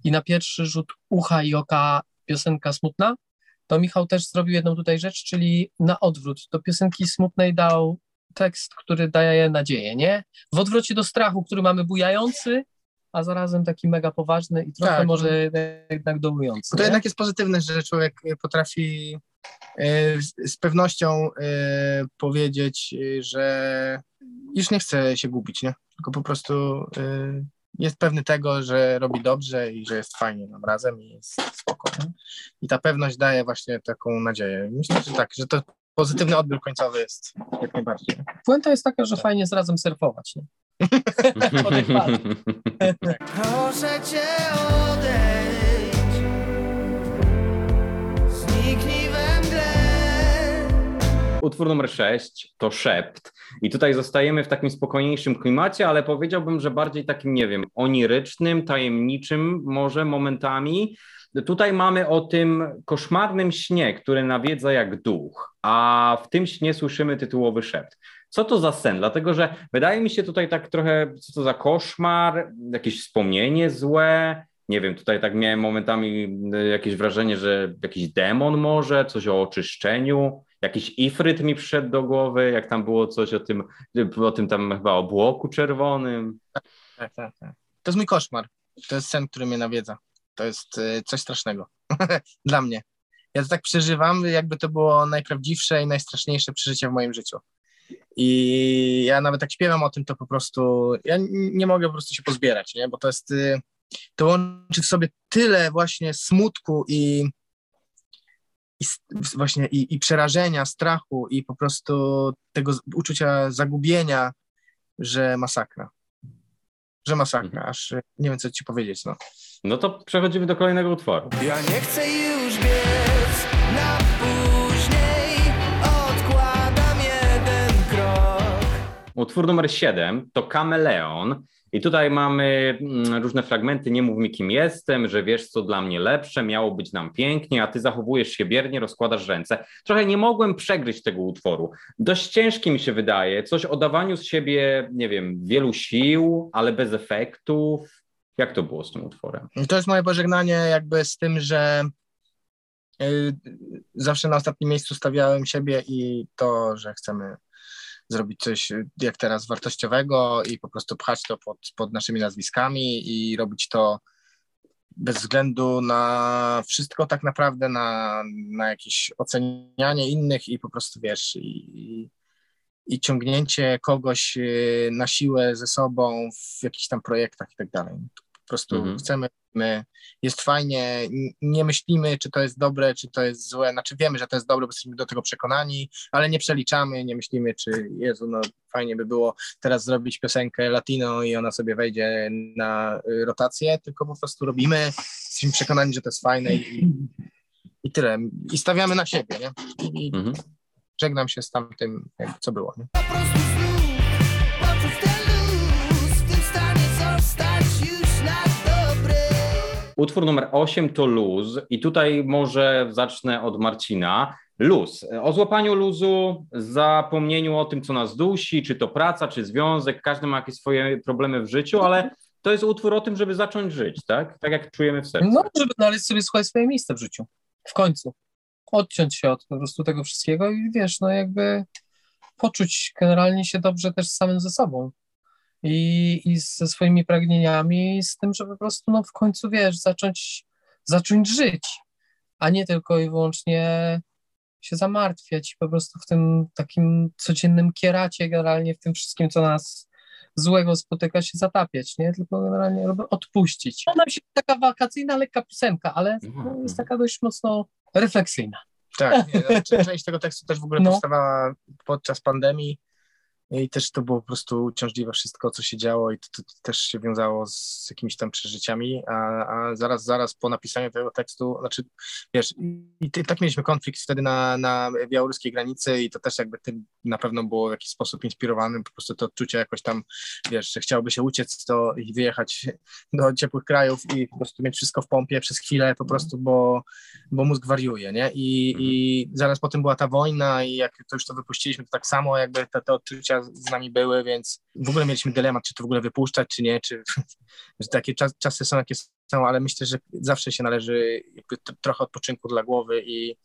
S2: i na pierwszy rzut ucha i oka piosenka smutna, to Michał też zrobił jedną tutaj rzecz, czyli na odwrót. Do piosenki smutnej dał tekst, który daje nadzieję, nie? W odwrocie do strachu, który mamy bujający, a zarazem taki mega poważny i trochę tak. może jednak dołujący.
S3: To nie? jednak jest pozytywne, że człowiek potrafi e, z pewnością e, powiedzieć, że już nie chce się gubić, nie? Tylko po prostu e, jest pewny tego, że robi dobrze i że jest fajnie nam razem i jest spokojny. I ta pewność daje właśnie taką nadzieję. Myślę, że tak, że to pozytywny odbiór końcowy jest jak najbardziej.
S2: Puenta jest taka, że fajnie z razem surfować. Nie?
S4: Proszę cię odejdź, zniknij we mgle.
S1: Utwór numer 6 to Szept. I tutaj zostajemy w takim spokojniejszym klimacie, ale powiedziałbym, że bardziej takim, nie wiem, onirycznym, tajemniczym może momentami. Tutaj mamy o tym koszmarnym śnie, który nawiedza jak duch, a w tym śnie słyszymy tytułowy szept. Co to za sen? Dlatego, że wydaje mi się tutaj tak trochę, co to za koszmar, jakieś wspomnienie złe, nie wiem, tutaj tak miałem momentami jakieś wrażenie, że jakiś demon może, coś o oczyszczeniu, jakiś ifryt mi przyszedł do głowy, jak tam było coś o tym, o tym tam chyba obłoku czerwonym.
S3: Tak, tak, tak. To jest mój koszmar. To jest sen, który mnie nawiedza. To jest y, coś strasznego dla mnie. Ja to tak przeżywam, jakby to było najprawdziwsze i najstraszniejsze przeżycie w moim życiu. I ja nawet tak śpiewam o tym, to po prostu ja nie mogę po prostu się pozbierać, nie? bo to jest, y, to łączy w sobie tyle właśnie smutku i, i właśnie i, i przerażenia, strachu i po prostu tego uczucia zagubienia, że masakra. Że masakra, mhm. aż nie wiem, co ci powiedzieć. No.
S1: no to przechodzimy do kolejnego utworu.
S4: Ja nie chcę już biec
S1: Utwór numer 7 to Kameleon. I tutaj mamy mm, różne fragmenty, nie mów mi kim jestem, że wiesz co dla mnie lepsze, miało być nam pięknie, a ty zachowujesz się biernie, rozkładasz ręce. Trochę nie mogłem przegryźć tego utworu. Dość ciężki mi się wydaje, coś o dawaniu z siebie, nie wiem, wielu sił, ale bez efektów. Jak to było z tym utworem?
S3: To jest moje pożegnanie jakby z tym, że y, zawsze na ostatnim miejscu stawiałem siebie i to, że chcemy zrobić coś jak teraz wartościowego i po prostu pchać to pod, pod naszymi nazwiskami i robić to bez względu na wszystko tak naprawdę, na, na jakieś ocenianie innych i po prostu wiesz i, i ciągnięcie kogoś y, na siłę ze sobą w jakichś tam projektach i tak dalej. Po prostu mhm. chcemy, my, jest fajnie, nie myślimy, czy to jest dobre, czy to jest złe, znaczy wiemy, że to jest dobre, bo jesteśmy do tego przekonani, ale nie przeliczamy, nie myślimy, czy Jezu, no fajnie by było teraz zrobić piosenkę latino i ona sobie wejdzie na y, rotację, tylko po prostu robimy, jesteśmy przekonani, że to jest fajne i, i tyle. I stawiamy na siebie, nie? I mhm. żegnam się z tamtym, co było, nie?
S1: Utwór numer 8 to luz i tutaj może zacznę od Marcina. Luz. O złapaniu luzu, zapomnieniu o tym, co nas dusi, czy to praca, czy związek, każdy ma jakieś swoje problemy w życiu, ale to jest utwór o tym, żeby zacząć żyć, tak? Tak jak czujemy w sercu.
S2: No, żeby znaleźć sobie swoje miejsce w życiu. W końcu. Odciąć się od po prostu tego wszystkiego i wiesz, no jakby poczuć generalnie się dobrze też samym ze sobą i, i ze swoimi pragnieniami, z tym, że po prostu no, w końcu, wiesz, zacząć, zacząć żyć, a nie tylko i wyłącznie się zamartwiać po prostu w tym takim codziennym kieracie, generalnie w tym wszystkim, co nas złego spotyka, się zatapiać, nie? Tylko generalnie odpuścić. Ona się taka wakacyjna, lekka piosenka, ale no, jest taka dość mocno refleksyjna.
S3: Tak, nie, no, część tego tekstu też w ogóle no. powstała podczas pandemii, i też to było po prostu uciążliwe wszystko, co się działo i to, to, to też się wiązało z jakimiś tam przeżyciami, a, a, zaraz, zaraz po napisaniu tego tekstu, znaczy wiesz, i, tak mieliśmy konflikt wtedy na, na białoruskiej granicy i to też jakby tym na pewno było w jakiś sposób inspirowanym, po prostu to odczucie jakoś tam, wiesz, że chciałoby się uciec to i wyjechać do ciepłych krajów i po prostu mieć wszystko w pompie przez chwilę po prostu, bo, bo mózg wariuje, nie? I, mhm. i zaraz potem była ta wojna i jak to już to wypuściliśmy, to tak samo jakby te, te odczucia z nami były, więc w ogóle mieliśmy dylemat, czy to w ogóle wypuszczać, czy nie, czy że takie czas, czasy są jakie są, ale myślę, że zawsze się należy trochę odpoczynku dla głowy i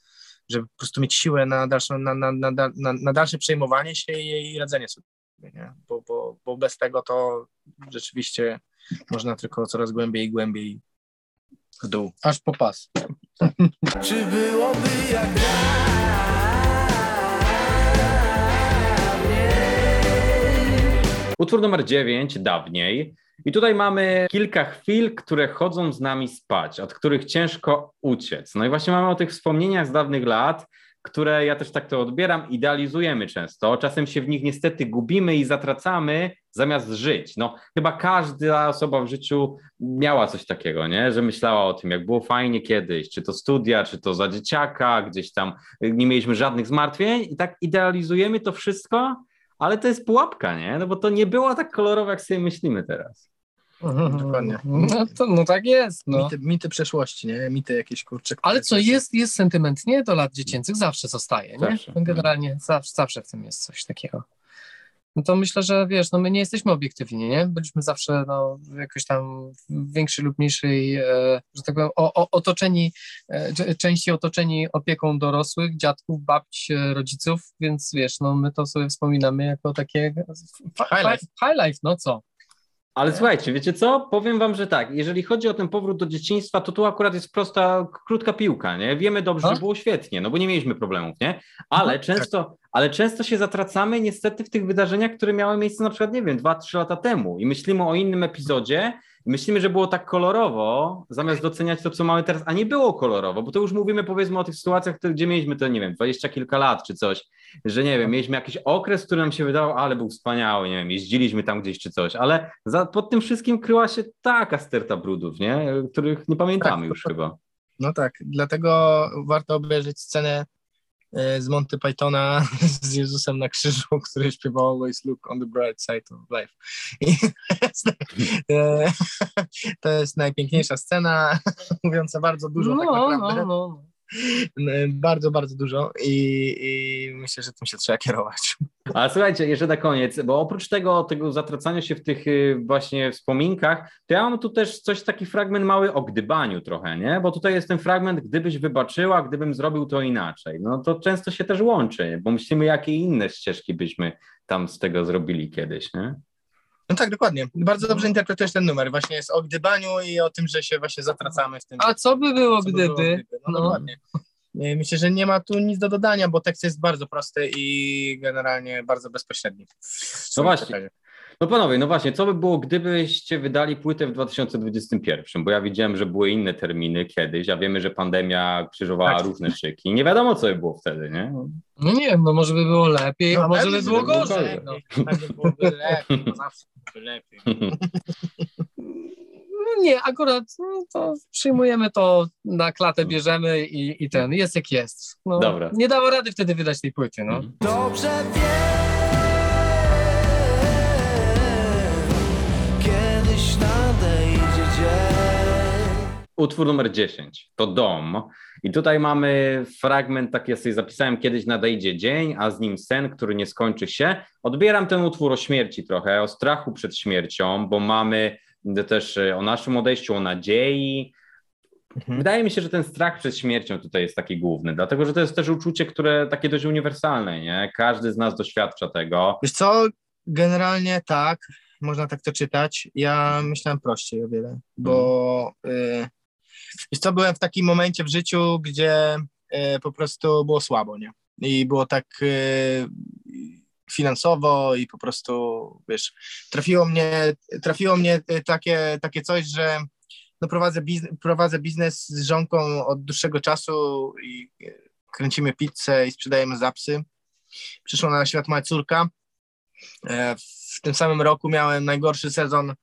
S3: żeby po prostu mieć siłę na dalsze, na, na, na, na, na dalsze przejmowanie się i, i radzenie sobie, nie? Bo, bo, bo bez tego to rzeczywiście można tylko coraz głębiej i głębiej w dół.
S2: Aż po pas.
S4: Czy byłoby jak
S1: Utwór numer 9, dawniej. I tutaj mamy kilka chwil, które chodzą z nami spać, od których ciężko uciec. No i właśnie mamy o tych wspomnieniach z dawnych lat, które ja też tak to odbieram, idealizujemy często. Czasem się w nich niestety gubimy i zatracamy zamiast żyć. No, chyba każda osoba w życiu miała coś takiego, nie? że myślała o tym, jak było fajnie kiedyś, czy to studia, czy to za dzieciaka, gdzieś tam nie mieliśmy żadnych zmartwień i tak idealizujemy to wszystko, ale to jest pułapka, nie? No bo to nie było tak kolorowe, jak sobie myślimy teraz.
S3: Mhm, dokładnie.
S2: No, to, no tak jest. No.
S3: Mity, mity przeszłości, nie? Mity jakieś kurcze.
S2: Ale co, jest, jest sentyment, nie? Do lat dziecięcych zawsze zostaje, nie? Zawsze. Generalnie zawsze, zawsze w tym jest coś takiego no to myślę, że wiesz, no my nie jesteśmy obiektywni, nie? Byliśmy zawsze no, jakoś tam w większej lub mniejszej, e, że tak powiem, o, o, otoczeni, e, częściej otoczeni opieką dorosłych, dziadków, babci, e, rodziców, więc wiesz, no my to sobie wspominamy jako takie
S3: high life,
S2: high life no co?
S1: Ale słuchajcie, wiecie co? Powiem wam, że tak, jeżeli chodzi o ten powrót do dzieciństwa, to tu akurat jest prosta, krótka piłka, nie? Wiemy dobrze, że było świetnie, no bo nie mieliśmy problemów, nie? Ale no, często, tak. ale często się zatracamy niestety w tych wydarzeniach, które miały miejsce na przykład, nie wiem, dwa, trzy lata temu i myślimy o innym epizodzie myślimy, że było tak kolorowo, zamiast doceniać to, co mamy teraz, a nie było kolorowo, bo to już mówimy powiedzmy o tych sytuacjach, gdzie mieliśmy to, nie wiem, dwadzieścia kilka lat czy coś, że nie wiem, mieliśmy jakiś okres, który nam się wydawał, ale był wspaniały, nie wiem, jeździliśmy tam gdzieś czy coś, ale za, pod tym wszystkim kryła się taka sterta brudów, nie, których nie pamiętamy tak, już chyba.
S3: No tak, dlatego warto obejrzeć scenę z Monty Pythona z Jezusem na krzyżu, który śpiewał Always Look on the Bright Side of Life. I e, to jest najpiękniejsza scena, mówiąca bardzo dużo tak no, tak naprawdę. No, no. Bardzo, bardzo dużo i, i, myślę, że tym się trzeba kierować.
S1: A słuchajcie, jeszcze na koniec, bo oprócz tego, tego zatracania się w tych y, właśnie wspominkach, to ja mam tu też coś, taki fragment mały o gdybaniu trochę, nie? Bo tutaj jest ten fragment, gdybyś wybaczyła, gdybym zrobił to inaczej. No to często się też łączy, bo myślimy, jakie inne ścieżki byśmy tam z tego zrobili kiedyś, nie?
S3: No tak, dokładnie. Bardzo dobrze interpretujesz ten numer. Właśnie jest o gdybaniu i o tym, że się właśnie zatracamy w tym.
S2: A co by było, co gdyby? By było, gdyby?
S3: No, no. dokładnie. Myślę, że nie ma tu nic do dodania, bo tekst jest bardzo prosty i generalnie bardzo bezpośredni.
S1: No właśnie. No panowie, no właśnie, co by było, gdybyście wydali płytę w 2021? Bo ja widziałem, że były inne terminy kiedyś, a wiemy, że pandemia krzyżowała tak. różne szyki. Nie wiadomo, co by było wtedy, nie?
S2: No nie wiem, no może by było lepiej, no, a może by było gorzej. No. byłoby lepiej, no zawsze by lepiej. No nie, akurat no to przyjmujemy to na klatę, bierzemy i, i ten, jest jak jest. No, Dobra. Nie dało rady wtedy wydać tej płyty, no. Dobrze wiem.
S1: Utwór numer 10 to Dom. I tutaj mamy fragment, tak ja sobie zapisałem, kiedyś nadejdzie dzień, a z nim sen, który nie skończy się. Odbieram ten utwór o śmierci trochę, o strachu przed śmiercią, bo mamy też e, o naszym odejściu, o nadziei. Mhm. Wydaje mi się, że ten strach przed śmiercią tutaj jest taki główny, dlatego że to jest też uczucie, które takie dość uniwersalne, nie? Każdy z nas doświadcza tego.
S3: Wiesz co, generalnie tak, można tak to czytać. Ja myślałem prościej o wiele, bo hmm. y, wiesz co, byłem w takim momencie w życiu, gdzie y, po prostu było słabo, nie? I było tak y, finansowo i po prostu, wiesz, trafiło mnie, trafiło mnie takie, takie coś, że no prowadzę, biznes, prowadzę biznes z żonką od dłuższego czasu i kręcimy pizzę i sprzedajemy zapsy. Przyszła na świat moja córka. E, w tym samym roku miałem najgorszy sezon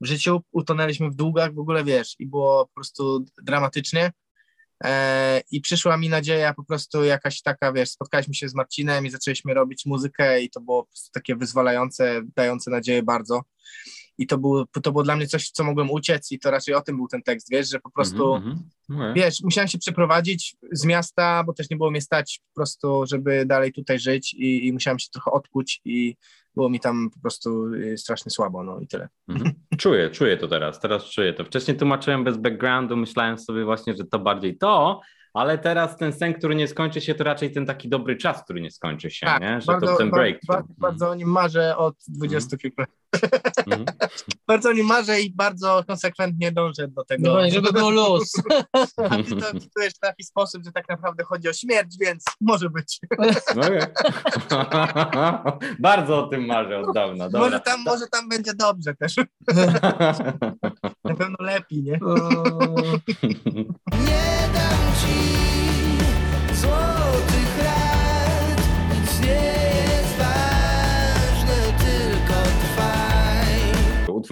S3: w życiu. Utonęliśmy w długach w ogóle, wiesz, i było po prostu dramatycznie. E, I przyszła mi nadzieja po prostu jakaś taka, wiesz, spotkaliśmy się z Marcinem i zaczęliśmy robić muzykę i to było takie wyzwalające, dające nadzieję bardzo. I to było, to było dla mnie coś, co mogłem uciec i to raczej o tym był ten tekst, wiesz, że po prostu, mm -hmm. wiesz, musiałem się przeprowadzić z miasta, bo też nie było mnie stać po prostu, żeby dalej tutaj żyć i, i musiałem się trochę odkuć i było mi tam po prostu y, strasznie słabo, no i tyle. Mhm.
S1: Czuję, czuję to teraz, teraz czuję to. Wcześniej tłumaczyłem bez backgroundu, myślałem sobie właśnie, że to bardziej to, ale teraz ten sen, który nie skończy się, to raczej ten taki dobry czas, który nie skończy się, tak, nie? że bardzo, to ten break.
S3: Bardzo, bardzo, bardzo o nim marzę od 20 kilku lat. Mm. bardzo o nim marzę i bardzo konsekwentnie dążę do tego.
S2: No, żeby było luz.
S3: A ty to czytujesz w taki sposób, że tak naprawdę chodzi o śmierć, więc może być. Okay.
S1: bardzo o tym marzę od dawna. Dobra.
S3: Może, tam, może tam będzie dobrze też. Na pewno lepiej, nie? nie dam ci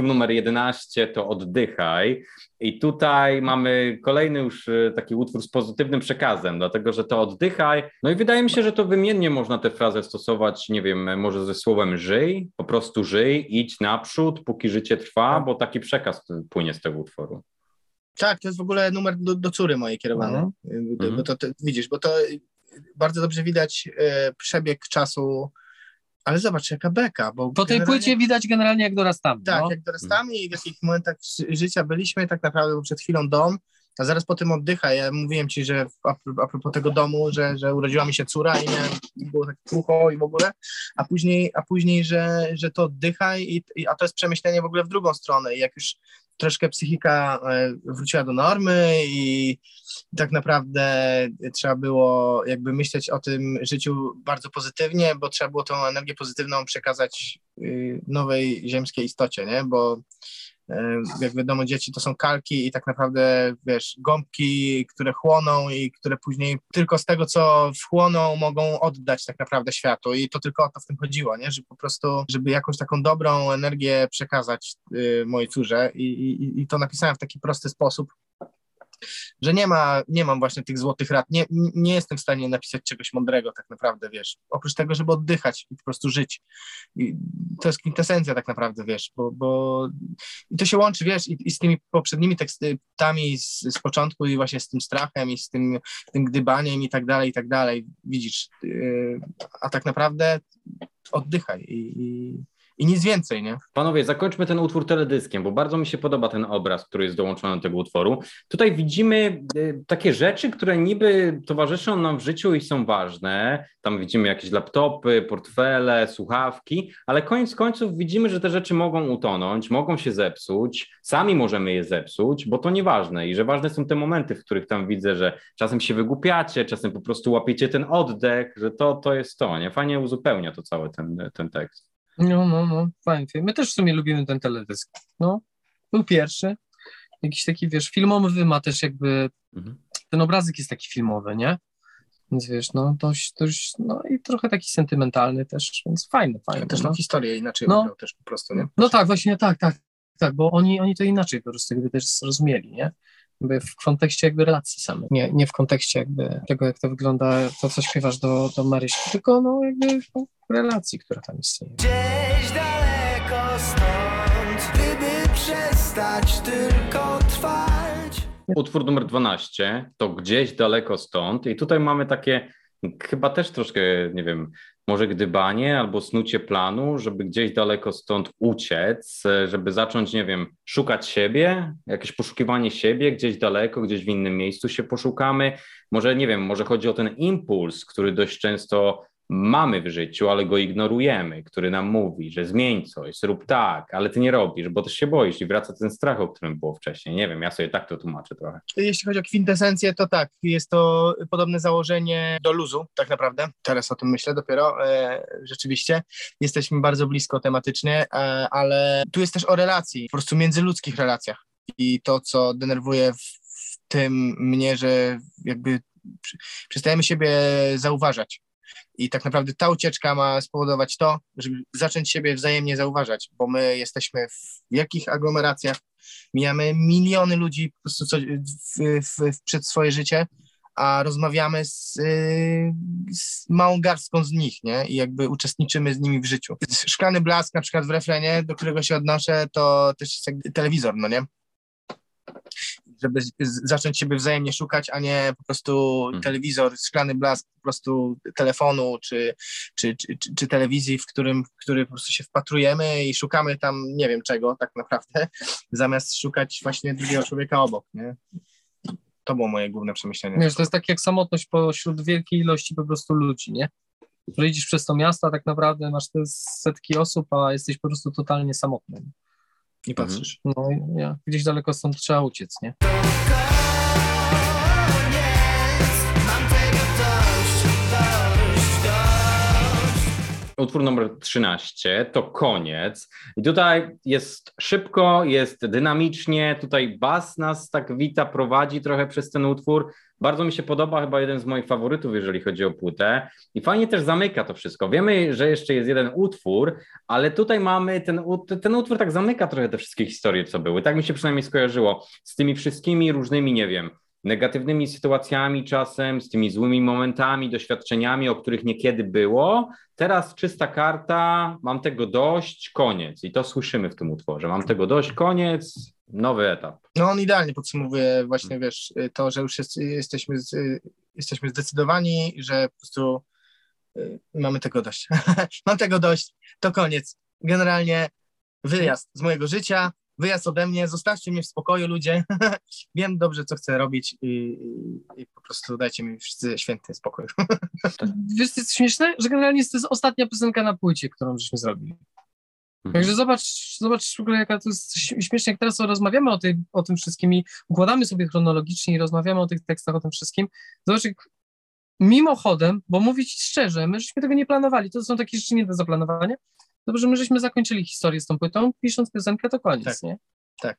S1: numer 11 to Oddychaj. I tutaj mamy kolejny już e, taki utwór z pozytywnym przekazem, dlatego że to oddychaj. No i wydaje mi się, że to wymiennie można tę frazę stosować, nie wiem, może ze słowem żyj, po prostu żyj, idź naprzód, póki życie trwa, bo taki przekaz płynie z tego utworu.
S3: Tak, to jest w ogóle numer do, do córy mojej kierowany. Mhm. Bo to, to, widzisz, bo to bardzo dobrze widać e, przebieg czasu ale zobacz, jaka beka. Bo
S2: po tej płycie widać generalnie, jak dorastamy.
S3: Tak, no? jak dorastamy i w jakich momentach życia byliśmy, tak naprawdę przed chwilą dom, a zaraz po tym oddycha. Ja mówiłem ci, że a, a propos tego domu, że, że urodziła mi się córa i miałem, było tak krucho i w ogóle, a później, a później że, że to oddycha i, i, a to jest przemyślenie w ogóle w drugą stronę. I jak już troszkę psychika e, wróciła do normy i tak naprawdę trzeba było jakby myśleć o tym życiu bardzo pozytywnie, bo trzeba było tą energię pozytywną przekazać y, nowej ziemskiej istocie, nie? Bo jak wiadomo, dzieci to są kalki i tak naprawdę, wiesz, gąbki, które chłoną i które później tylko z tego, co wchłoną, mogą oddać tak naprawdę światu. I to tylko o to w tym chodziło, nie? Że po prostu, żeby jakąś taką dobrą energię przekazać y, mojej córze i, i, i to napisałem w taki prosty sposób, że nie ma, nie mam właśnie tych złotych rad, nie, nie jestem w stanie napisać czegoś mądrego tak naprawdę, wiesz, oprócz tego, żeby oddychać i po prostu żyć. I to jest kwintesencja tak naprawdę, wiesz, bo, bo i to się łączy, wiesz, i, i z tymi poprzednimi tekstami z, z, początku i właśnie z tym strachem i z tym, tym gdybaniem i tak dalej, i tak dalej, widzisz, yy, a tak naprawdę oddychaj i, i i nic więcej, nie?
S1: Panowie, zakończmy ten utwór teledyskiem, bo bardzo mi się podoba ten obraz, który jest dołączony do tego utworu. Tutaj widzimy y, takie rzeczy, które niby towarzyszą nam w życiu i są ważne. Tam widzimy jakieś laptopy, portfele, słuchawki, ale koniec końców widzimy, że te rzeczy mogą utonąć, mogą się zepsuć, sami możemy je zepsuć, bo to nieważne i że ważne są te momenty, w których tam widzę, że czasem się wygłupiacie, czasem po prostu łapiecie ten oddech, że to, to jest to, nie? Fajnie uzupełnia to cały ten, ten tekst.
S2: No, no, no, fajnie. My też w sumie lubimy ten teledysk. No, był pierwszy. Jakiś taki, wiesz, filmowy ma też jakby, mhm. ten obrazek jest taki filmowy, nie? Więc wiesz, no dość, dość, no i trochę taki sentymentalny też, więc fajny, fajny.
S3: Też
S2: no.
S3: historię inaczej no, też po prostu, nie?
S2: No tak, właśnie tak, tak, tak, bo oni, oni to inaczej po prostu jakby też zrozumieli, nie? Jakby w kontekście jakby relacji samej, nie, nie w kontekście jakby tego, jak to wygląda, to co śpiewasz do, do Marysi, tylko no jakby no, relacji, która tam istnieje.
S4: Gdzieś daleko stąd, gdyby przestać tylko trwać.
S1: Utwór numer 12 to gdzieś daleko stąd i tutaj mamy takie chyba też troszkę, nie wiem, może gdybanie albo snucie planu, żeby gdzieś daleko stąd uciec, żeby zacząć, nie wiem, szukać siebie, jakieś poszukiwanie siebie gdzieś daleko, gdzieś w innym miejscu się poszukamy. Może, nie wiem, może chodzi o ten impuls, który dość często mamy w życiu, ale go ignorujemy, który nam mówi, że zmień coś, zrób tak, ale ty nie robisz, bo też się boisz i wraca ten strach, o którym było wcześniej. Nie wiem, ja sobie tak to tłumaczę trochę.
S3: Jeśli chodzi o kwintesencję, to tak, jest to podobne założenie do luzu, tak naprawdę. Teraz o tym myślę dopiero. E, rzeczywiście jesteśmy bardzo blisko tematycznie, e, ale tu jest też o relacji, po prostu międzyludzkich relacjach. I to, co denerwuje w tym mnie, że jakby przestajemy siebie zauważać i tak naprawdę ta ucieczka ma spowodować to, żeby zacząć siebie wzajemnie zauważać, bo my jesteśmy w wielkich aglomeracjach, mijamy miliony ludzi po prostu co, w, w, w, przed swoje życie, a rozmawiamy z, z, małą garstką z nich, nie? I jakby uczestniczymy z nimi w życiu. Szklany blask na przykład w refrenie, do którego się odnoszę, to też jest telewizor, no nie? Żeby zacząć siebie wzajemnie szukać, a nie po prostu hmm. telewizor, szklany blask po prostu telefonu czy, czy, czy, czy, czy telewizji, w którym w który po prostu się wpatrujemy i szukamy tam nie wiem czego tak naprawdę, zamiast szukać właśnie drugiego człowieka obok, nie? To było moje główne przemyślenie.
S2: Wiesz, to jest tak jak samotność pośród wielkiej ilości po prostu ludzi, nie? Że idziesz przez to miasto, a tak naprawdę masz te setki osób, a jesteś po prostu totalnie samotny
S3: nie mhm. patrzysz.
S2: No ja, gdzieś daleko stąd trzeba uciec, nie?
S1: Utwór numer 13 to koniec. I tutaj jest szybko, jest dynamicznie. Tutaj bas nas tak wita, prowadzi trochę przez ten utwór. Bardzo mi się podoba, chyba jeden z moich faworytów, jeżeli chodzi o płytę. I fajnie też zamyka to wszystko. Wiemy, że jeszcze jest jeden utwór, ale tutaj mamy ten, ten utwór tak zamyka trochę te wszystkie historie, co były. Tak mi się przynajmniej skojarzyło z tymi wszystkimi różnymi, nie wiem, negatywnymi sytuacjami czasem, z tymi złymi momentami, doświadczeniami, o których niekiedy było. Teraz czysta karta, mam tego dość, koniec. I to słyszymy w tym utworze. Mam tego dość, koniec, nowy etap.
S3: No on idealnie podsumowuje właśnie, wiesz, to, że już jest, jesteśmy, jesteśmy zdecydowani, że po prostu y, mamy tego dość. mam tego dość, to koniec. Generalnie wyjazd z mojego życia, wyjazd ode mnie, zostawcie mnie w spokoju ludzie, wiem dobrze, co chcę robić i, i, po prostu dajcie mi wszyscy święty spokój.
S2: Wiesz, to jest śmieszne, że generalnie jest to jest ostatnia piosenka na płycie, którą żeśmy zrobili. Mhm. Także zobacz, zobacz w ogóle, jaka to jest śmiesznie, jak teraz rozmawiamy o, tej, o tym wszystkim i układamy sobie chronologicznie i rozmawiamy o tych tekstach, o tym wszystkim. Zobacz, jak mimochodem, bo mówić szczerze, my żeśmy tego nie planowali, to są takie rzeczy nie do zaplanowania, Dobrze, my żeśmy zakończyli historię z tą płytą, pisząc piosenkę, to koniec, tak. nie?
S3: tak.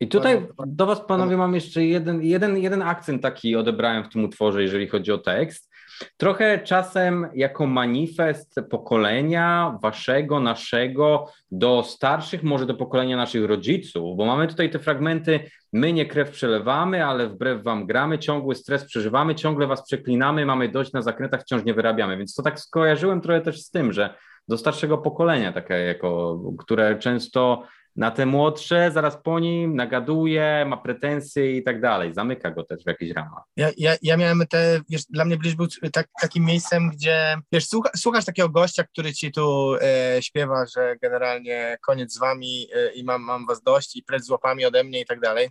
S1: I tutaj do Was, panowie, mam jeszcze jeden, jeden, jeden akcent taki odebrałem w tym utworze, jeżeli chodzi o tekst. Trochę czasem jako manifest pokolenia waszego, naszego, do starszych, może do pokolenia naszych rodziców, bo mamy tutaj te fragmenty, my nie krew przelewamy, ale wbrew wam gramy, ciągły stres przeżywamy, ciągle was przeklinamy, mamy dość na zakrętach, wciąż nie wyrabiamy. Więc to tak skojarzyłem trochę też z tym, że do starszego pokolenia, takie jako, które często na te młodsze, zaraz po nim nagaduje, ma pretensje i tak dalej. Zamyka go też w jakichś ramach.
S3: Ja, ja, ja miałem te, wiesz, dla mnie Bliż był tak, takim miejscem, gdzie, wiesz, słucha, słuchasz takiego gościa, który ci tu e, śpiewa, że generalnie koniec z wami e, i mam, mam was dość i precz z łapami ode mnie i tak dalej.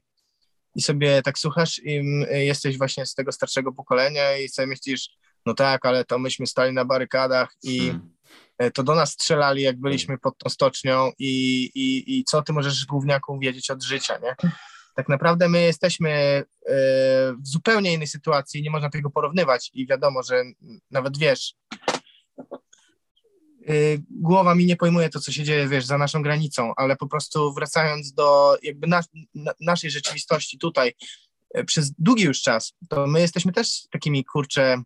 S3: I sobie tak słuchasz i jesteś właśnie z tego starszego pokolenia i sobie myślisz, no tak, ale to myśmy stali na barykadach i hmm to do nas strzelali, jak byliśmy pod tą stocznią i, i, i co ty możesz gówniakom wiedzieć od życia, nie? Tak naprawdę my jesteśmy e, w zupełnie innej sytuacji, nie można tego porównywać i wiadomo, że nawet wiesz, e, głowa mi nie pojmuje to, co się dzieje, wiesz, za naszą granicą, ale po prostu wracając do jakby na, na, naszej rzeczywistości tutaj przez długi już czas, to my jesteśmy też takimi, kurcze,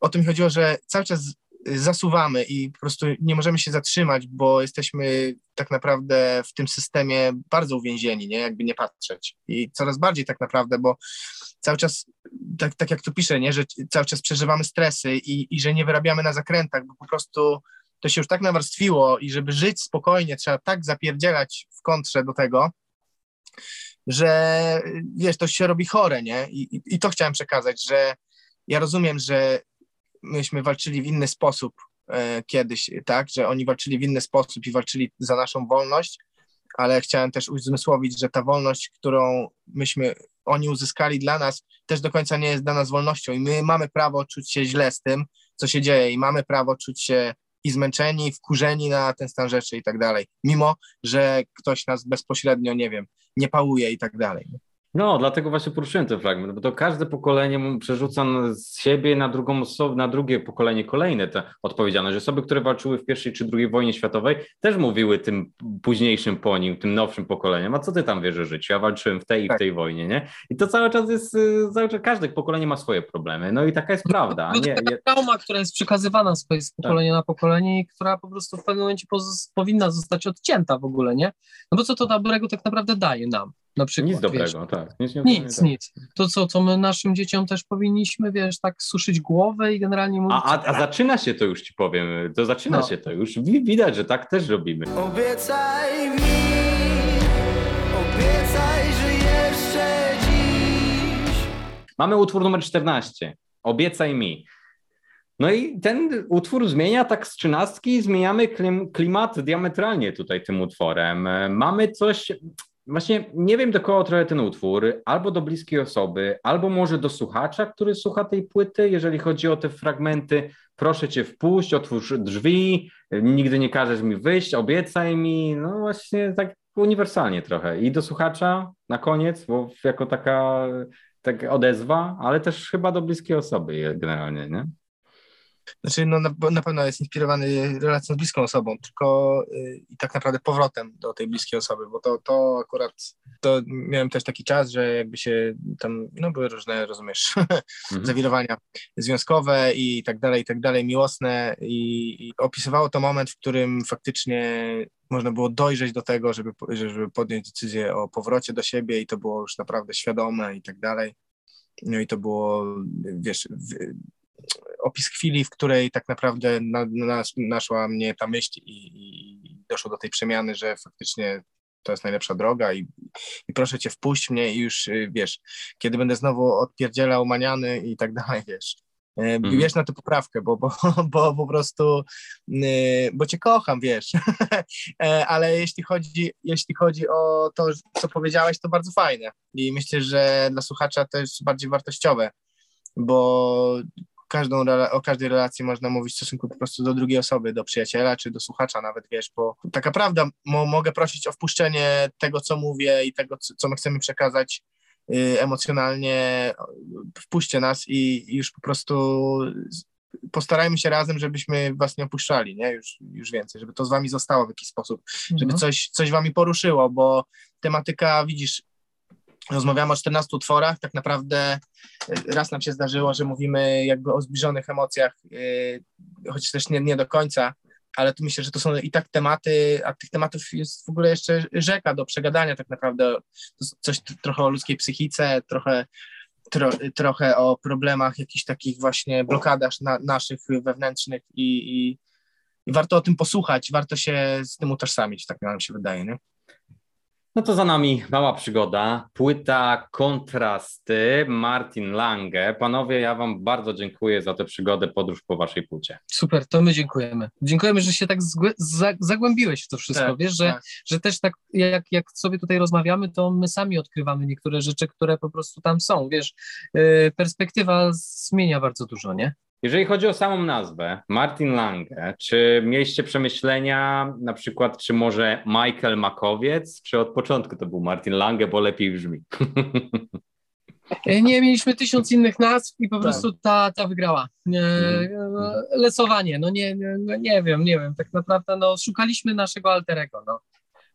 S3: o tym chodziło, że cały czas zasuwamy i po prostu nie możemy się zatrzymać, bo jesteśmy tak naprawdę w tym systemie bardzo uwięzieni, nie? jakby nie patrzeć. I coraz bardziej tak naprawdę, bo cały czas, tak, tak jak tu piszę, nie? że cały czas przeżywamy stresy i, i że nie wyrabiamy na zakrętach, bo po prostu to się już tak nawarstwiło i żeby żyć spokojnie, trzeba tak zapierdzielać w kontrze do tego, że wiesz, to się robi chore, nie? I, i, i to chciałem przekazać, że ja rozumiem, że myśmy walczyli w inny sposób e, kiedyś, tak, że oni walczyli w inny sposób i walczyli za naszą wolność, ale chciałem też uzmysłowić, że ta wolność, którą myśmy, oni uzyskali dla nas, też do końca nie jest dla nas wolnością. I my mamy prawo czuć się źle z tym, co się dzieje i mamy prawo czuć się i zmęczeni, wkurzeni na ten stan rzeczy i tak dalej, mimo, że ktoś nas bezpośrednio, nie wiem, nie pałuje i tak dalej.
S1: No, dlatego właśnie poruszyłem ten fragment, bo to każde pokolenie przerzuca z siebie na drugą osobę, na drugie pokolenie kolejne te odpowiedzialność. Osoby, które walczyły w pierwszej czy drugiej wojnie światowej, też mówiły tym późniejszym po nim, tym nowszym pokoleniem, a co ty tam wiesz o życiu? Ja walczyłem w tej i w tak. tej wojnie, nie? I to cały czas jest, y, cały czas każde pokolenie ma swoje problemy. No i taka jest prawda.
S2: To jest taka trauma, która jest przekazywana z pokolenia tak. na pokolenie i która po prostu w pewnym momencie powinna zostać odcięta w ogóle, nie? No bo co to dobrego tak naprawdę daje nam? Na przykład,
S1: nic dobrego, wiesz, tak.
S2: Nic, nic, tak. nic. To co, co my naszym dzieciom też powinniśmy, wiesz, tak suszyć głowę i generalnie mówić...
S1: A, a, a zaczyna się to już, ci powiem, to zaczyna no. się to już. Widać, że tak też robimy. Obiecaj mi, obiecaj, że jeszcze dziś... Mamy utwór numer 14. Obiecaj mi. No i ten utwór zmienia tak z trzynastki, zmieniamy klim, klimat diametralnie tutaj tym utworem. Mamy coś, Właśnie nie wiem do kogo trochę ten utwór, albo do bliskiej osoby, albo może do słuchacza, który słucha tej płyty, jeżeli chodzi o te fragmenty. Proszę cię wpuść, otwórz drzwi, nigdy nie każesz mi wyjść, obiecaj mi. No właśnie tak uniwersalnie trochę. I do słuchacza na koniec, bo jako taka tak odezwa, ale też chyba do bliskiej osoby generalnie, nie?
S3: Znaczy, no na, na pewno jest inspirowany relacją z bliską osobą, tylko yy, i tak naprawdę powrotem do tej bliskiej osoby, bo to, to akurat, to miałem też taki czas, że jakby się tam, no były różne, rozumiesz, mhm. zawirowania związkowe i tak dalej, i tak dalej, miłosne i, i opisywało to moment, w którym faktycznie można było dojrzeć do tego, żeby, żeby podjąć decyzję o powrocie do siebie i to było już naprawdę świadome i tak dalej. No i to było, wiesz, opis chwili, w której tak naprawdę na, na, naszła mnie ta myśl i, i, doszło do tej przemiany, że faktycznie to jest najlepsza droga i, i proszę cię wpuść mnie i już y, wiesz, kiedy będę znowu odpierdzielał maniany i tak dalej, wiesz. Mm. Wiesz na tę poprawkę, bo, bo, bo po prostu, y, bo cię kocham, wiesz. E, ale jeśli chodzi, jeśli chodzi o to, co powiedziałeś, to bardzo fajne. I myślę, że dla słuchacza to jest bardziej wartościowe, bo każdą, o każdej relacji można mówić w stosunku po prostu do drugiej osoby, do przyjaciela czy do słuchacza nawet, wiesz, bo taka prawda, mo, mogę prosić o wpuszczenie tego, co mówię i tego, co my chcemy przekazać y, emocjonalnie, wpuśćcie nas i, i już po prostu postarajmy się razem, żebyśmy was nie opuszczali, nie? Już, już więcej, żeby to z wami zostało w jakiś sposób, żeby
S2: Mhm.
S3: coś, coś wami poruszyło, bo tematyka, widzisz, rozmawiamy o 14 utworach, tak naprawdę e, raz nam się zdarzyło, że mówimy jakby o zbliżonych emocjach, e, choć też nie, nie do końca, ale tu myślę, że to są i tak tematy, a tych tematów jest w ogóle jeszcze rzeka do przegadania tak naprawdę, coś trochę o ludzkiej psychice, trochę tro, trochę o problemach, jakichś takich właśnie blokadach na, naszych wewnętrznych i, i, i warto o tym posłuchać, warto się z tym utożsamić, tak nam się wydaje, nie?
S1: No to za nami mała przygoda. Płyta Kontrasty, Martin Lange. Panowie, ja Wam bardzo dziękuję za tę przygodę, podróż po Waszej płycie.
S2: Super, to my dziękujemy. Dziękujemy, że się tak zagłębiłeś w to wszystko.
S3: Tak,
S2: Wiesz, że,
S3: tak.
S2: że też tak jak, jak sobie tutaj rozmawiamy, to my sami odkrywamy niektóre rzeczy, które po prostu tam są. Wiesz, yy, perspektywa zmienia bardzo dużo, nie?
S1: Jeżeli chodzi o samą nazwę, Martin Lange, czy mieliście przemyślenia, na przykład, czy może Michael Makowiec, czy od początku to był Martin Lange, bo lepiej brzmi?
S2: Nie, mieliśmy tysiąc innych nazw i po
S3: Tak.
S2: prostu ta, ta wygrała. Yy,
S1: Mhm.
S2: Lesowanie, no nie, nie, no nie wiem, nie wiem, tak naprawdę no, szukaliśmy naszego alterego, no.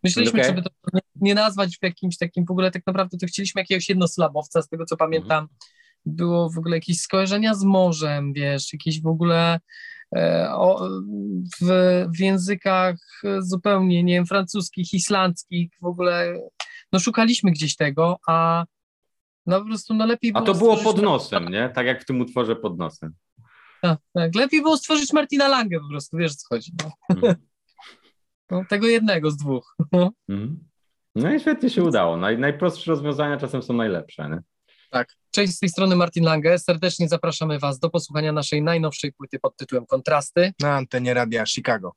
S2: Myśleliśmy,
S1: Okej.
S2: żeby to nie, nie nazwać w jakimś takim, w ogóle tak naprawdę to chcieliśmy jakiegoś jednoslabowca, z tego co pamiętam. Było w ogóle jakieś skojarzenia z morzem, wiesz, jakieś w ogóle e, o, w, w językach zupełnie, nie wiem, francuskich, islandzkich, w ogóle, no szukaliśmy gdzieś tego, a no po prostu no lepiej
S1: A
S2: było
S1: to było pod nosem, nie? Tak jak w tym utworze pod nosem.
S2: tak, tak. Lepiej było stworzyć Martina Langę po prostu, wiesz co chodzi. No.
S1: Mhm.
S2: No, tego jednego z dwóch. No.
S1: Mhm. No i świetnie się udało. Naj, najprostsze rozwiązania czasem są najlepsze. Nie?
S2: Cześć, z tej strony Martin Lange. Serdecznie zapraszamy Was do posłuchania naszej najnowszej płyty pod tytułem Kontrasty.
S3: Na antenie radia Chicago.